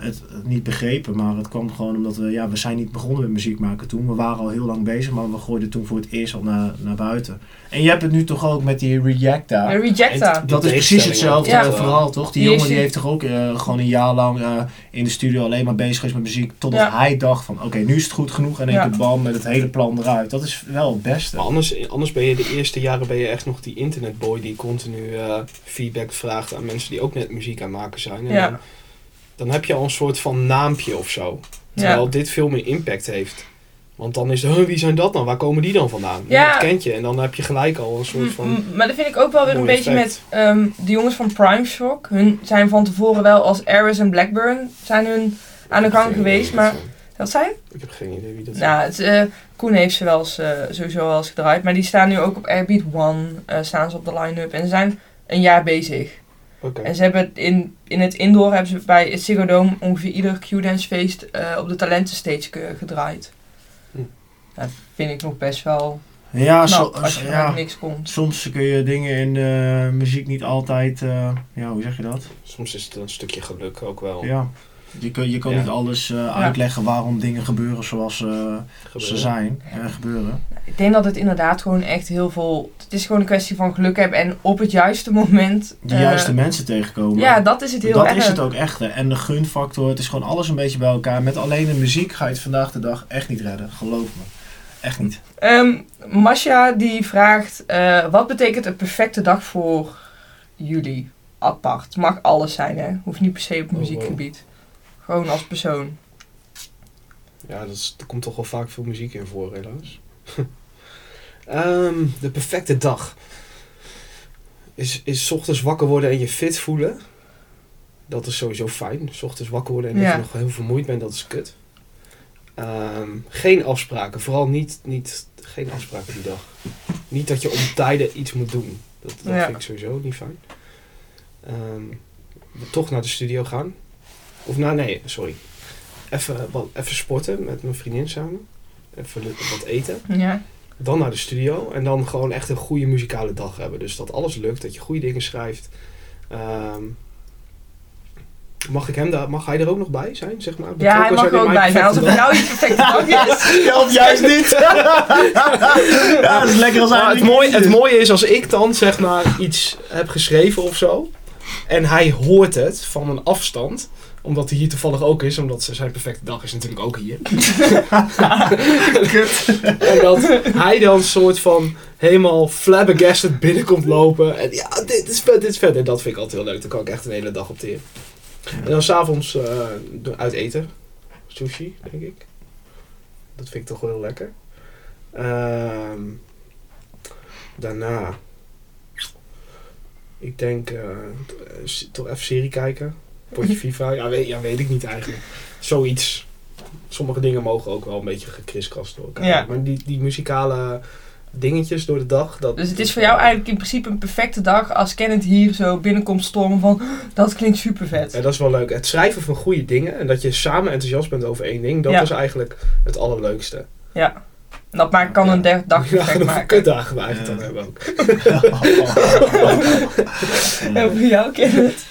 het, het niet begrepen. Maar het kwam gewoon omdat we, ja, we zijn niet begonnen met muziek maken toen. We waren al heel lang bezig, maar we gooiden toen voor het eerst al naar, naar buiten. En je hebt het nu toch ook met die Rejecta. De Rejecta. En- Dat is precies hetzelfde eh, Ja. verhaal, toch? Die Die jongen is- die heeft toch ook eh, gewoon een jaar lang eh, in de studio alleen maar bezig geweest met muziek. Totdat Ja. hij dacht van, oké, nu is het goed genoeg. En ik Ja. de bam met het hele plan eruit. Dat is wel het beste. Maar anders, anders ben je de eerste jaren ben je echt nog die internetboy die continu eh, feedback vraagt aan mensen die ook net muziek aan het maken zijn. En Ja. Dan, heb je al een soort van naampje of zo. Terwijl dit veel meer impact heeft. Want dan is het, "Huh, wie zijn dat dan? Waar komen die dan vandaan? Ja. Dat kent je. En dan heb je gelijk al een soort van... M- m- Maar dat vind ik ook wel weer een beetje effect. met ehm, de jongens van Prime Shock. Hun zijn van tevoren wel als Aris en Blackburn zijn hun aan de gang geweest. Maar dat zijn? Ik heb geen idee wie dat Nou, het, eh, Koen heeft ze wel eens, eh, sowieso wel eens gedraaid. Maar die staan nu ook op Airbeat One. eh, staan ze op de line-up. En ze zijn een jaar bezig. En ze hebben het in, in het indoor hebben ze bij het Ziggo Dome ongeveer ieder Q-dance feest eh, op de talentenstage ge- gedraaid. Hm. Dat vind ik nog best wel Ja, knap als je ja, vanuit niks komt. soms kun je dingen in de muziek niet altijd, eh, ja, hoe zeg je dat? Soms is het een stukje geluk ook wel. Ja. Je kan, je kan Ja. niet alles eh, uitleggen waarom dingen gebeuren zoals eh, ze zijn en gebeuren. Ik denk dat het inderdaad gewoon echt heel veel... Het is gewoon een kwestie van geluk hebben en op het juiste moment... De eh, juiste mensen tegenkomen. Ja, dat is het heel dat erg. is het ook echt. hè. En de gunfactor, het is gewoon alles een beetje bij elkaar. Met alleen de muziek ga je het vandaag de dag echt niet redden. Geloof me. Echt niet. Ehm, Masha die vraagt, eh, wat betekent een perfecte dag voor jullie? Apart. Mag alles zijn, hè? Hoeft niet per se op wow. muziekgebied. Gewoon als persoon. Ja, dat is, er komt toch wel vaak veel muziek in voor, helaas. *laughs* Ehm, de perfecte dag. Is, is ochtends wakker worden en je fit voelen. Dat is sowieso fijn. ochtends wakker worden en dat je nog heel vermoeid bent, dat is kut. Ehm, geen afspraken. Vooral niet, niet, geen afspraken die dag. Niet dat je om tijden iets moet doen. Dat, dat Ja. vind ik sowieso niet fijn. Ehm, toch naar de studio gaan. Of nou, nee, sorry. Even, wat, even sporten met mijn vriendin samen. Even wat eten. Ja. Dan naar de studio. En dan gewoon echt een goede muzikale dag hebben. Dus dat alles lukt. Dat je goede dingen schrijft. Ehm, mag, ik hem daar, mag hij er ook nog bij zijn? Zeg maar? Ja, hij mag er ook bij zijn. Als het jou je perfecte dag is. *laughs* Ja, of juist niet. *laughs* ja, dat is lekker als hij Maar het, mooie, het mooie is als ik dan zeg maar iets heb geschreven of zo. En hij hoort het van een afstand omdat hij hier toevallig ook is, omdat zijn perfecte dag is natuurlijk ook hier. *laughs* en dat hij dan soort van helemaal flabbergasted binnenkomt lopen. En ja, dit is vet, dit is vet. En dat vind ik altijd heel leuk. Daar kan ik echt een hele dag op teren. En dan s'avonds uh, uit eten. Sushi, denk ik. Dat vind ik toch wel heel lekker. Ehm, daarna. Ik denk uh, toch even serie kijken. Potje FIFA. Ja weet, ja, weet ik niet eigenlijk. Zoiets. Sommige dingen mogen ook wel een beetje gekriskast door elkaar. Ja. Maar die, die muzikale dingetjes door de dag. Dat, Dus het is voor jou eigenlijk in principe een perfecte dag als Kenneth hier zo binnenkomt stormen van dat klinkt super vet. Ja, dat is wel leuk. Het schrijven van goede dingen en dat je samen enthousiast bent over één ding, dat Ja. is eigenlijk het allerleukste. Ja. Dat maakt, kan een de- dag Ja, maken. kutdagen we eigenlijk Ja. dan hebben ook. *laughs* *laughs* En voor jou Kenneth?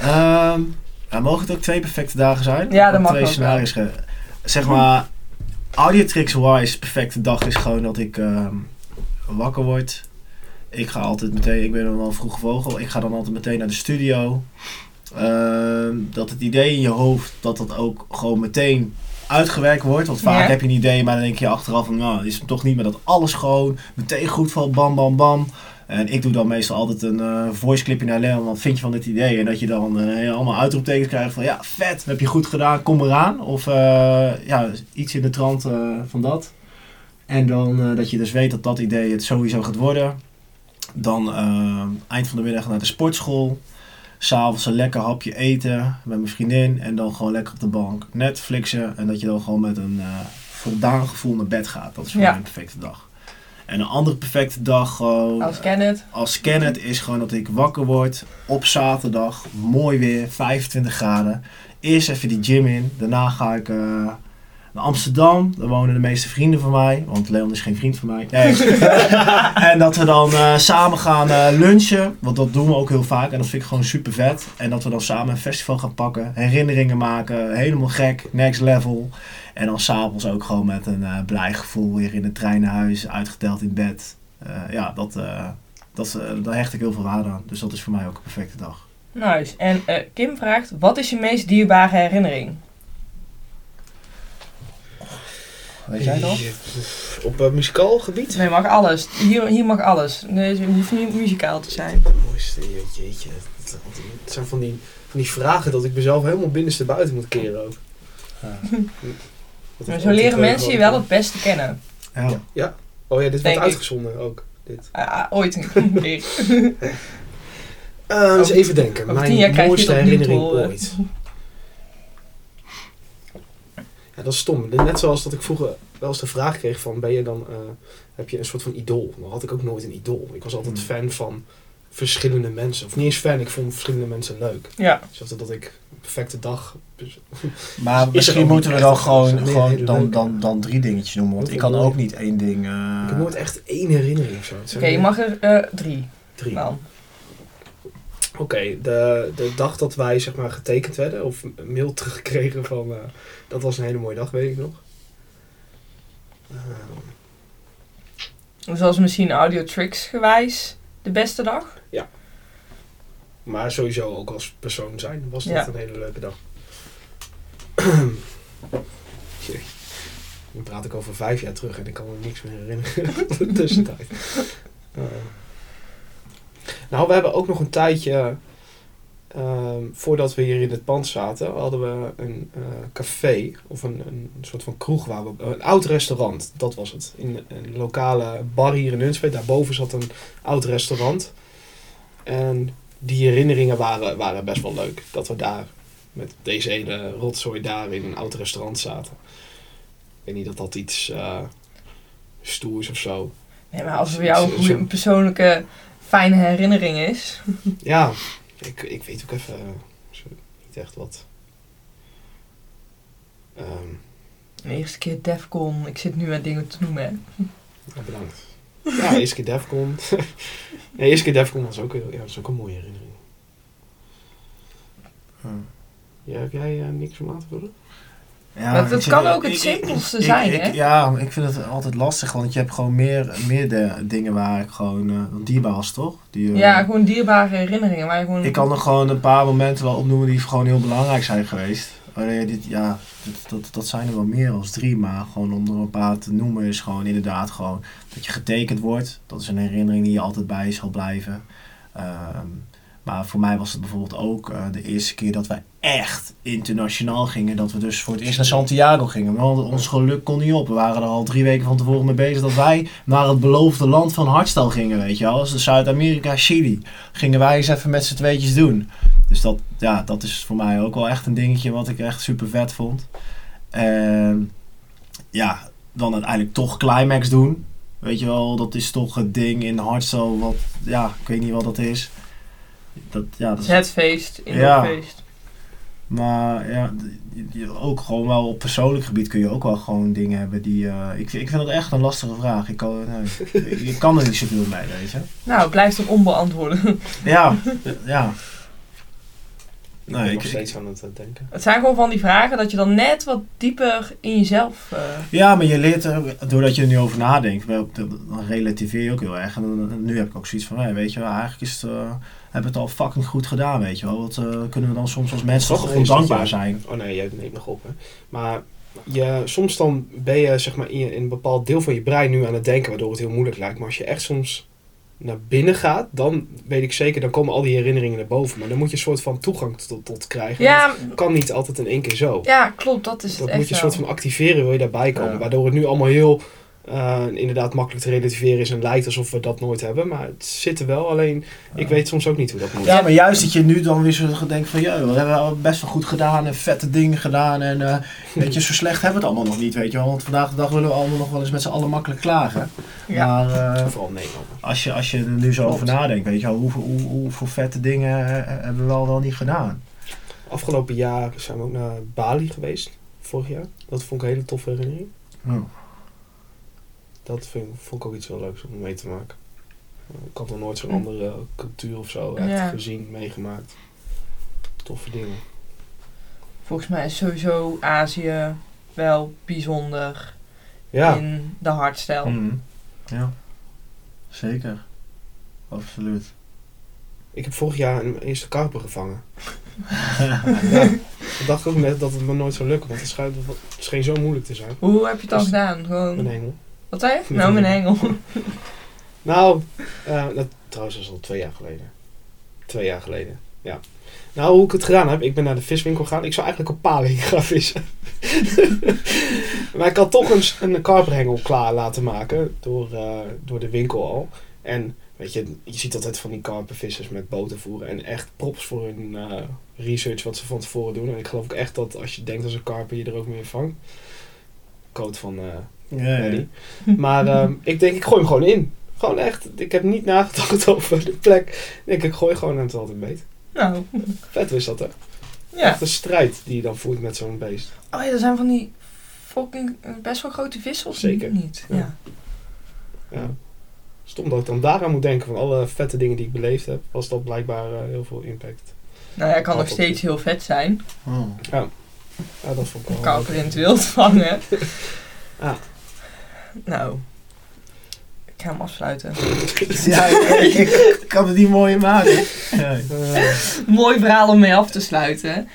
Ja, mogen het ook twee perfecte dagen zijn? Ja, dat mag Twee ook scenario's. ge- Zeg maar, audiotricks-wise, perfecte dag is gewoon dat ik ehm, wakker word. Ik ga altijd meteen, ik ben dan wel een vroege vogel, ik ga dan altijd meteen naar de studio. Ehm, dat het idee in je hoofd, dat dat ook gewoon meteen uitgewerkt wordt. Want vaak Ja. heb je een idee, maar dan denk je achteraf van, nou, is het toch niet, maar dat alles gewoon meteen goed valt, bam, bam, bam. En ik doe dan meestal altijd een eh voice clipje naar Leon, wat vind je van dit idee? En dat je dan eh, allemaal uitroeptekens krijgt van, ja, vet, heb je goed gedaan, kom eraan. Of eh, ja, iets in de trant van dat. En dan dat je dus weet dat dat idee het sowieso gaat worden. Dan eind van de middag naar de sportschool. S'avonds een lekker hapje eten met mijn vriendin. En dan gewoon lekker op de bank Netflixen. En dat je dan gewoon met een voldaan gevoel naar bed gaat. Dat is voor Ja. mij een perfecte dag. En een andere perfecte dag gewoon Als Kenneth. als Kenneth is gewoon dat ik wakker word op zaterdag. Mooi weer, 25 graden. Eerst even die gym in. Daarna ga ik eh, naar Amsterdam. Daar wonen de meeste vrienden van mij. Want Leon is geen vriend van mij. *laughs* En dat we dan eh, samen gaan eh, lunchen. Want dat doen we ook heel vaak. En dat vind ik gewoon super vet. En dat we dan samen een festival gaan pakken. Herinneringen maken. Helemaal gek. Next level. En dan s'avonds ook gewoon met een eh, blij gevoel weer in de trein naar huis. Uitgeteld in bed. Ja, dat, dat, daar hecht ik heel veel waarde aan. Dus dat is voor mij ook een perfecte dag. Nice. En Kim vraagt, wat is je meest dierbare herinnering? Weet jij dat? Op uh, muzikaal gebied? Nee, mag alles. Hier, hier mag alles. Nee, het hoeft niet muzikaal te zijn. Het mooiste, jeetje. Het, zijn van die, van die vragen dat ik mezelf helemaal binnenste buiten moet keren ook. *laughs* Maar zo leren mensen je wel het beste kennen. Ja. Oh ja, dit Denk wordt ik. uitgezonden ook. Dit. Ah, ooit een keer. Uh, *laughs* eens even denken. Mijn krijg je mooiste herinnering ooit. Ja, dat is stom. Net zoals dat ik vroeger wel eens de vraag kreeg van, ben je dan, eh, heb je een soort van idool? Dan had ik ook nooit een idool. Ik was altijd Hmm. fan van verschillende mensen. Of niet eens fan, ik vond verschillende mensen leuk. Ja. Zoals dat ik een perfecte dag... *laughs* Maar misschien moeten we dan gewoon, nee, gewoon hele dan, dan, dan drie dingetjes noemen. Want ik kan ook niet één ding. eh, ik heb nooit echt één herinnering of zo. Oké, je mag er eh, drie. drie. Oké, de, de dag dat wij zeg maar getekend werden, of mail teruggekregen van, eh, dat was een hele mooie dag, weet ik nog. Ehm, dat was misschien audio tricks gewijs de beste dag. Maar sowieso ook als persoon zijn was dat Ja. een hele leuke dag. *clears throat* Nu praat ik over vijf jaar terug en ik kan me niks meer herinneren in *laughs* de tussentijd. *laughs* Eh. Nou, we hebben ook nog een tijdje, ehm, voordat we hier in het pand zaten, hadden we een eh, café of een, een soort van kroeg, waar we, een oud restaurant, dat was het. In een lokale bar hier in Nunspeet, daarboven zat een oud restaurant. En die herinneringen waren, waren best wel leuk. Dat we daar met deze ene rotzooi daar in een oud restaurant zaten. Ik weet niet dat dat iets eh stoers of zo. Nee, maar als voor jou een persoonlijke fijne herinnering is. *laughs* Ja, ik, ik weet ook even eh, niet echt wat. Ehm, De eerste keer Defcon, ik zit nu aan dingen te noemen. hè. ja, bedankt. Ja, eerste keer Defcon. *laughs* nee, eerste keer Defcon was ook, heel- ja, was ook een mooie herinnering. Hm. Ja, heb jij eh, niks om aan te vullen? Ja, Maar het ik- kan ook het ik- simpelste zijn, hè? Ja, ik vind het altijd lastig, want je hebt gewoon meer, meer de dingen waar ik gewoon uh, dierbaar was, toch? Die, eh, Ja, gewoon dierbare herinneringen. Waar je gewoon... Ik kan er gewoon een paar momenten wel opnoemen die gewoon heel belangrijk zijn geweest. Wanneer dit, ja, dit, dat, dat zijn er wel meer dan drie, maar gewoon om er een paar te noemen is gewoon inderdaad gewoon dat je getekend wordt. Dat is een herinnering die je altijd bij je zal blijven. Ehm, maar voor mij was het bijvoorbeeld ook eh, de eerste keer dat wij echt internationaal gingen. Dat we dus voor het eerst naar Santiago gingen. Want ons geluk kon niet op. We waren er al drie weken van tevoren mee bezig dat wij naar het beloofde land van hardstyle gingen, weet je wel. Dus Zuid-Amerika, Chili. Gingen wij eens even met z'n tweetjes doen. Dus dat, ja, dat is voor mij ook wel echt een dingetje wat ik echt super vet vond. En ja, dan uiteindelijk toch climax doen. Weet je wel, dat is toch het ding in hardstyle wat, ja, ik weet niet wat dat is. Dat, ja, dat is Het feest, in Ja. het feest. maar ja, ook gewoon wel op persoonlijk gebied kun je ook wel gewoon dingen hebben die... eh, ik, ik vind het echt een lastige vraag. Ik kan, nee, ik, *laughs* ik kan er niet zoveel mee, weet je. Nou, het blijft dan onbeantwoorden. *laughs* Ja, ja. Ik Nee, ben ik- nog steeds aan het eh, denken. het zijn gewoon van die vragen dat je dan net wat dieper in jezelf... eh, Ja, maar je leert er, doordat je er nu over nadenkt, wel, dan relativeer je ook heel erg. En dan- nu heb ik ook zoiets van, weet je wel, eigenlijk is het, eh, hebben we het al fucking goed gedaan, weet je wel. Wat eh, kunnen we dan soms als mensen Toch gewoon dat dankbaar je- zijn. Oh nee, jij neemt nog op. Hè. Maar je, soms dan ben je zeg maar, in, je- in een bepaald deel van je brein nu aan het denken, waardoor het heel moeilijk lijkt. Maar als je echt soms naar binnen gaat, dan weet ik zeker, dan komen al die herinneringen naar boven. Maar dan moet je een soort van toegang tot, tot krijgen. ja, Dat kan niet altijd in één keer zo. ja, klopt. Dat is het dat echt moet je een soort van activeren, wil je daarbij komen. Ja. Waardoor het nu allemaal heel eh, inderdaad makkelijk te relativeren is en lijkt alsof we dat nooit hebben. Maar het zit er wel, alleen ik weet soms ook niet hoe dat moet. Ja, maar juist dat je nu dan weer zo denkt van, ja, we hebben al best wel goed gedaan en vette dingen gedaan. En eh, *laughs* weet je, zo slecht hebben we het allemaal nog niet, weet je wel. Want vandaag de dag willen we allemaal nog wel eens met z'n allen makkelijk klagen. Ja. Maar eh, Vooral Nederland. als, je, als je er nu zo over nadenkt, weet je wel, hoeveel, hoe, hoeveel vette dingen hebben we al wel niet gedaan. Afgelopen jaar zijn we ook naar Bali geweest, vorig jaar. Dat vond ik een hele toffe herinnering. Oh. Dat vind, vond ik ook iets wel leuks om mee te maken. Ik had nog nooit zo'n Hm. andere cultuur of zo echt Ja. gezien, meegemaakt. Toffe dingen. Volgens mij is sowieso Azië wel bijzonder Ja, in de hardstyle. Mhm. Ja, zeker. Absoluut. ik heb vorig jaar een eerste karper gevangen. *laughs* Ja, ik dacht ook net dat het me nooit zou lukken, want het schijnt, het scheen zo moeilijk te zijn. Hoe heb je het dan Dus- gedaan? Gewoon... Een hengel. Wat zei Nou, mijn hengel. *laughs* Nou, eh, dat, trouwens is al twee jaar geleden. Twee jaar geleden, ja. Nou, hoe ik het gedaan heb, ik ben naar de viswinkel gegaan. Ik zou eigenlijk op paling *laughs* gaan vissen. maar ik had toch een, een karperhengel klaar laten maken door, eh, door de winkel al. En weet je, je ziet altijd van die karpervissers met boten voeren. En echt props voor hun eh, research wat ze van tevoren doen. En ik geloof ook echt dat als je denkt als een karper je er ook meer vangt. Code van Ja, ja. Maar ehm, ik denk, ik gooi hem gewoon in. Gewoon echt. Ik heb niet nagedacht *laughs* over de plek. Ik denk, ik gooi gewoon en het altijd beet. Nou, Vet is dat, hè? ja. Echt een strijd die je dan voert met zo'n beest. Oh ja, er zijn van die fucking eh, best wel grote vissen of Zeker. niet? Ja. Ja. Ja. Stom dat ik dan daaraan moet denken van alle vette dingen die ik beleefd heb. Was dat blijkbaar eh, heel veel impact. Nou ja, kan nog steeds heel vet zijn. Oh. Ja, dat vond ik wel Kauper in het wild *laughs* vangen. Ja. Nou. Ik ga hem afsluiten. *laughs* Ja, ik, ik, ik kan het niet mooier maken. Ja. *laughs* Mooi verhaal om mee af te sluiten.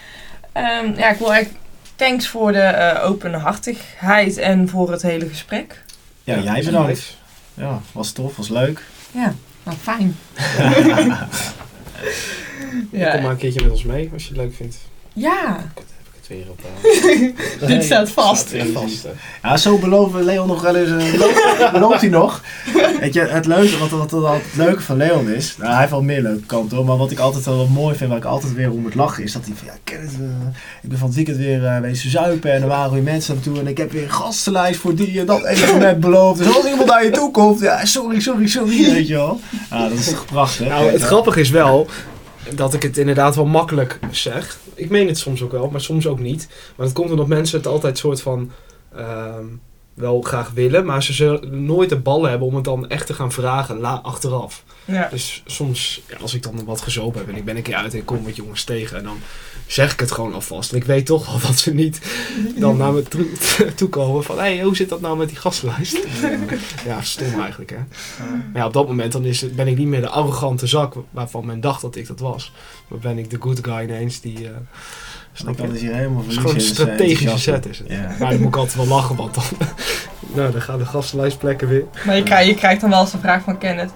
Ehm, ja, ik wil echt thanks voor de eh, openhartigheid en voor het hele gesprek. Ja, jij bedankt. Ja, was tof, was leuk. Ja, nou fijn. *laughs* ja. Kom maar een keertje met ons mee als je het leuk vindt. ja, weer op. eh, *laughs* dit staat vast. staat weer vast. Ja, zo beloven Leon nog wel eens. eh, belooft- belooft *laughs* hij nog. Weet je, het leuke, wat, wat, wat het leuke van Leon is. Nou, hij heeft wel meer leuke kanten hoor. Maar wat ik altijd wel wat mooi vind, waar ik altijd weer om moet lachen, is dat hij van ja, ken het, eh, ik ben van het weekend weer wezen zuipen. En er waren weer mensen naartoe. En ik heb weer een gastenlijst voor die en dat evenement beloofd. Dus als iemand naar je toe komt, ja, sorry, sorry, sorry. Weet je wel. Ja, dat is toch prachtig. Nou, het grappige is wel dat ik het inderdaad wel makkelijk zeg. Ik meen het soms ook wel, maar soms ook niet. Maar dat komt omdat mensen het altijd soort van ehm, wel graag willen, maar ze zullen nooit de ballen hebben om het dan echt te gaan vragen la achteraf. Ja. Dus soms, ja, als ik dan wat gezopen heb en ik ben een keer uit en ik kom wat jongens tegen en dan zeg ik het gewoon alvast. En ik weet toch al *laughs* dat ze niet dan naar me toe, *laughs* toe komen van, hé, hey, hoe zit dat nou met die gastenlijst? Ja, stom eigenlijk, hè. Maar ja, op dat moment dan is ben ik niet meer de arrogante zak waarvan men dacht dat ik dat was. Maar ben ik de good guy ineens die... eh snap is hier helemaal Het is gewoon een strategische set is het. Ja. Maar dan moet ik altijd wel lachen, want dan, *laughs* nou, dan gaan de gastenlijstplekken weer. Maar je, krijgt, je krijgt dan wel eens een vraag van Kenneth.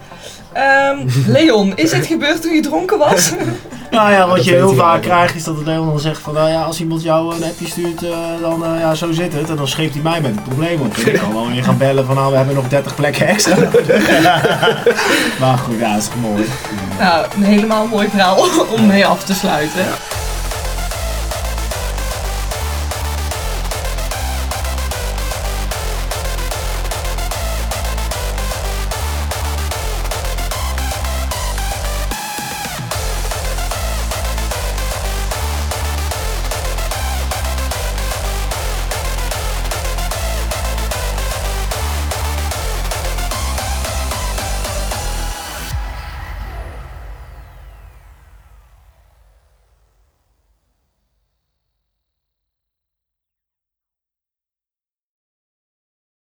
Ehm, Leon, is dit gebeurd toen je dronken was? *laughs* Nou ja, wat Dat je heel vaak wel. krijgt is dat het Leon dan zegt van nou ja, als iemand jou een appje stuurt, eh, dan eh, ja, zo zit het. En dan scheept hij mij met het probleem op. Ik kan wel weer gaan bellen van nou, we hebben nog 30 plekken extra *laughs* maar goed, ja, dat is mooi. nou, een helemaal mooi verhaal om mee af te sluiten.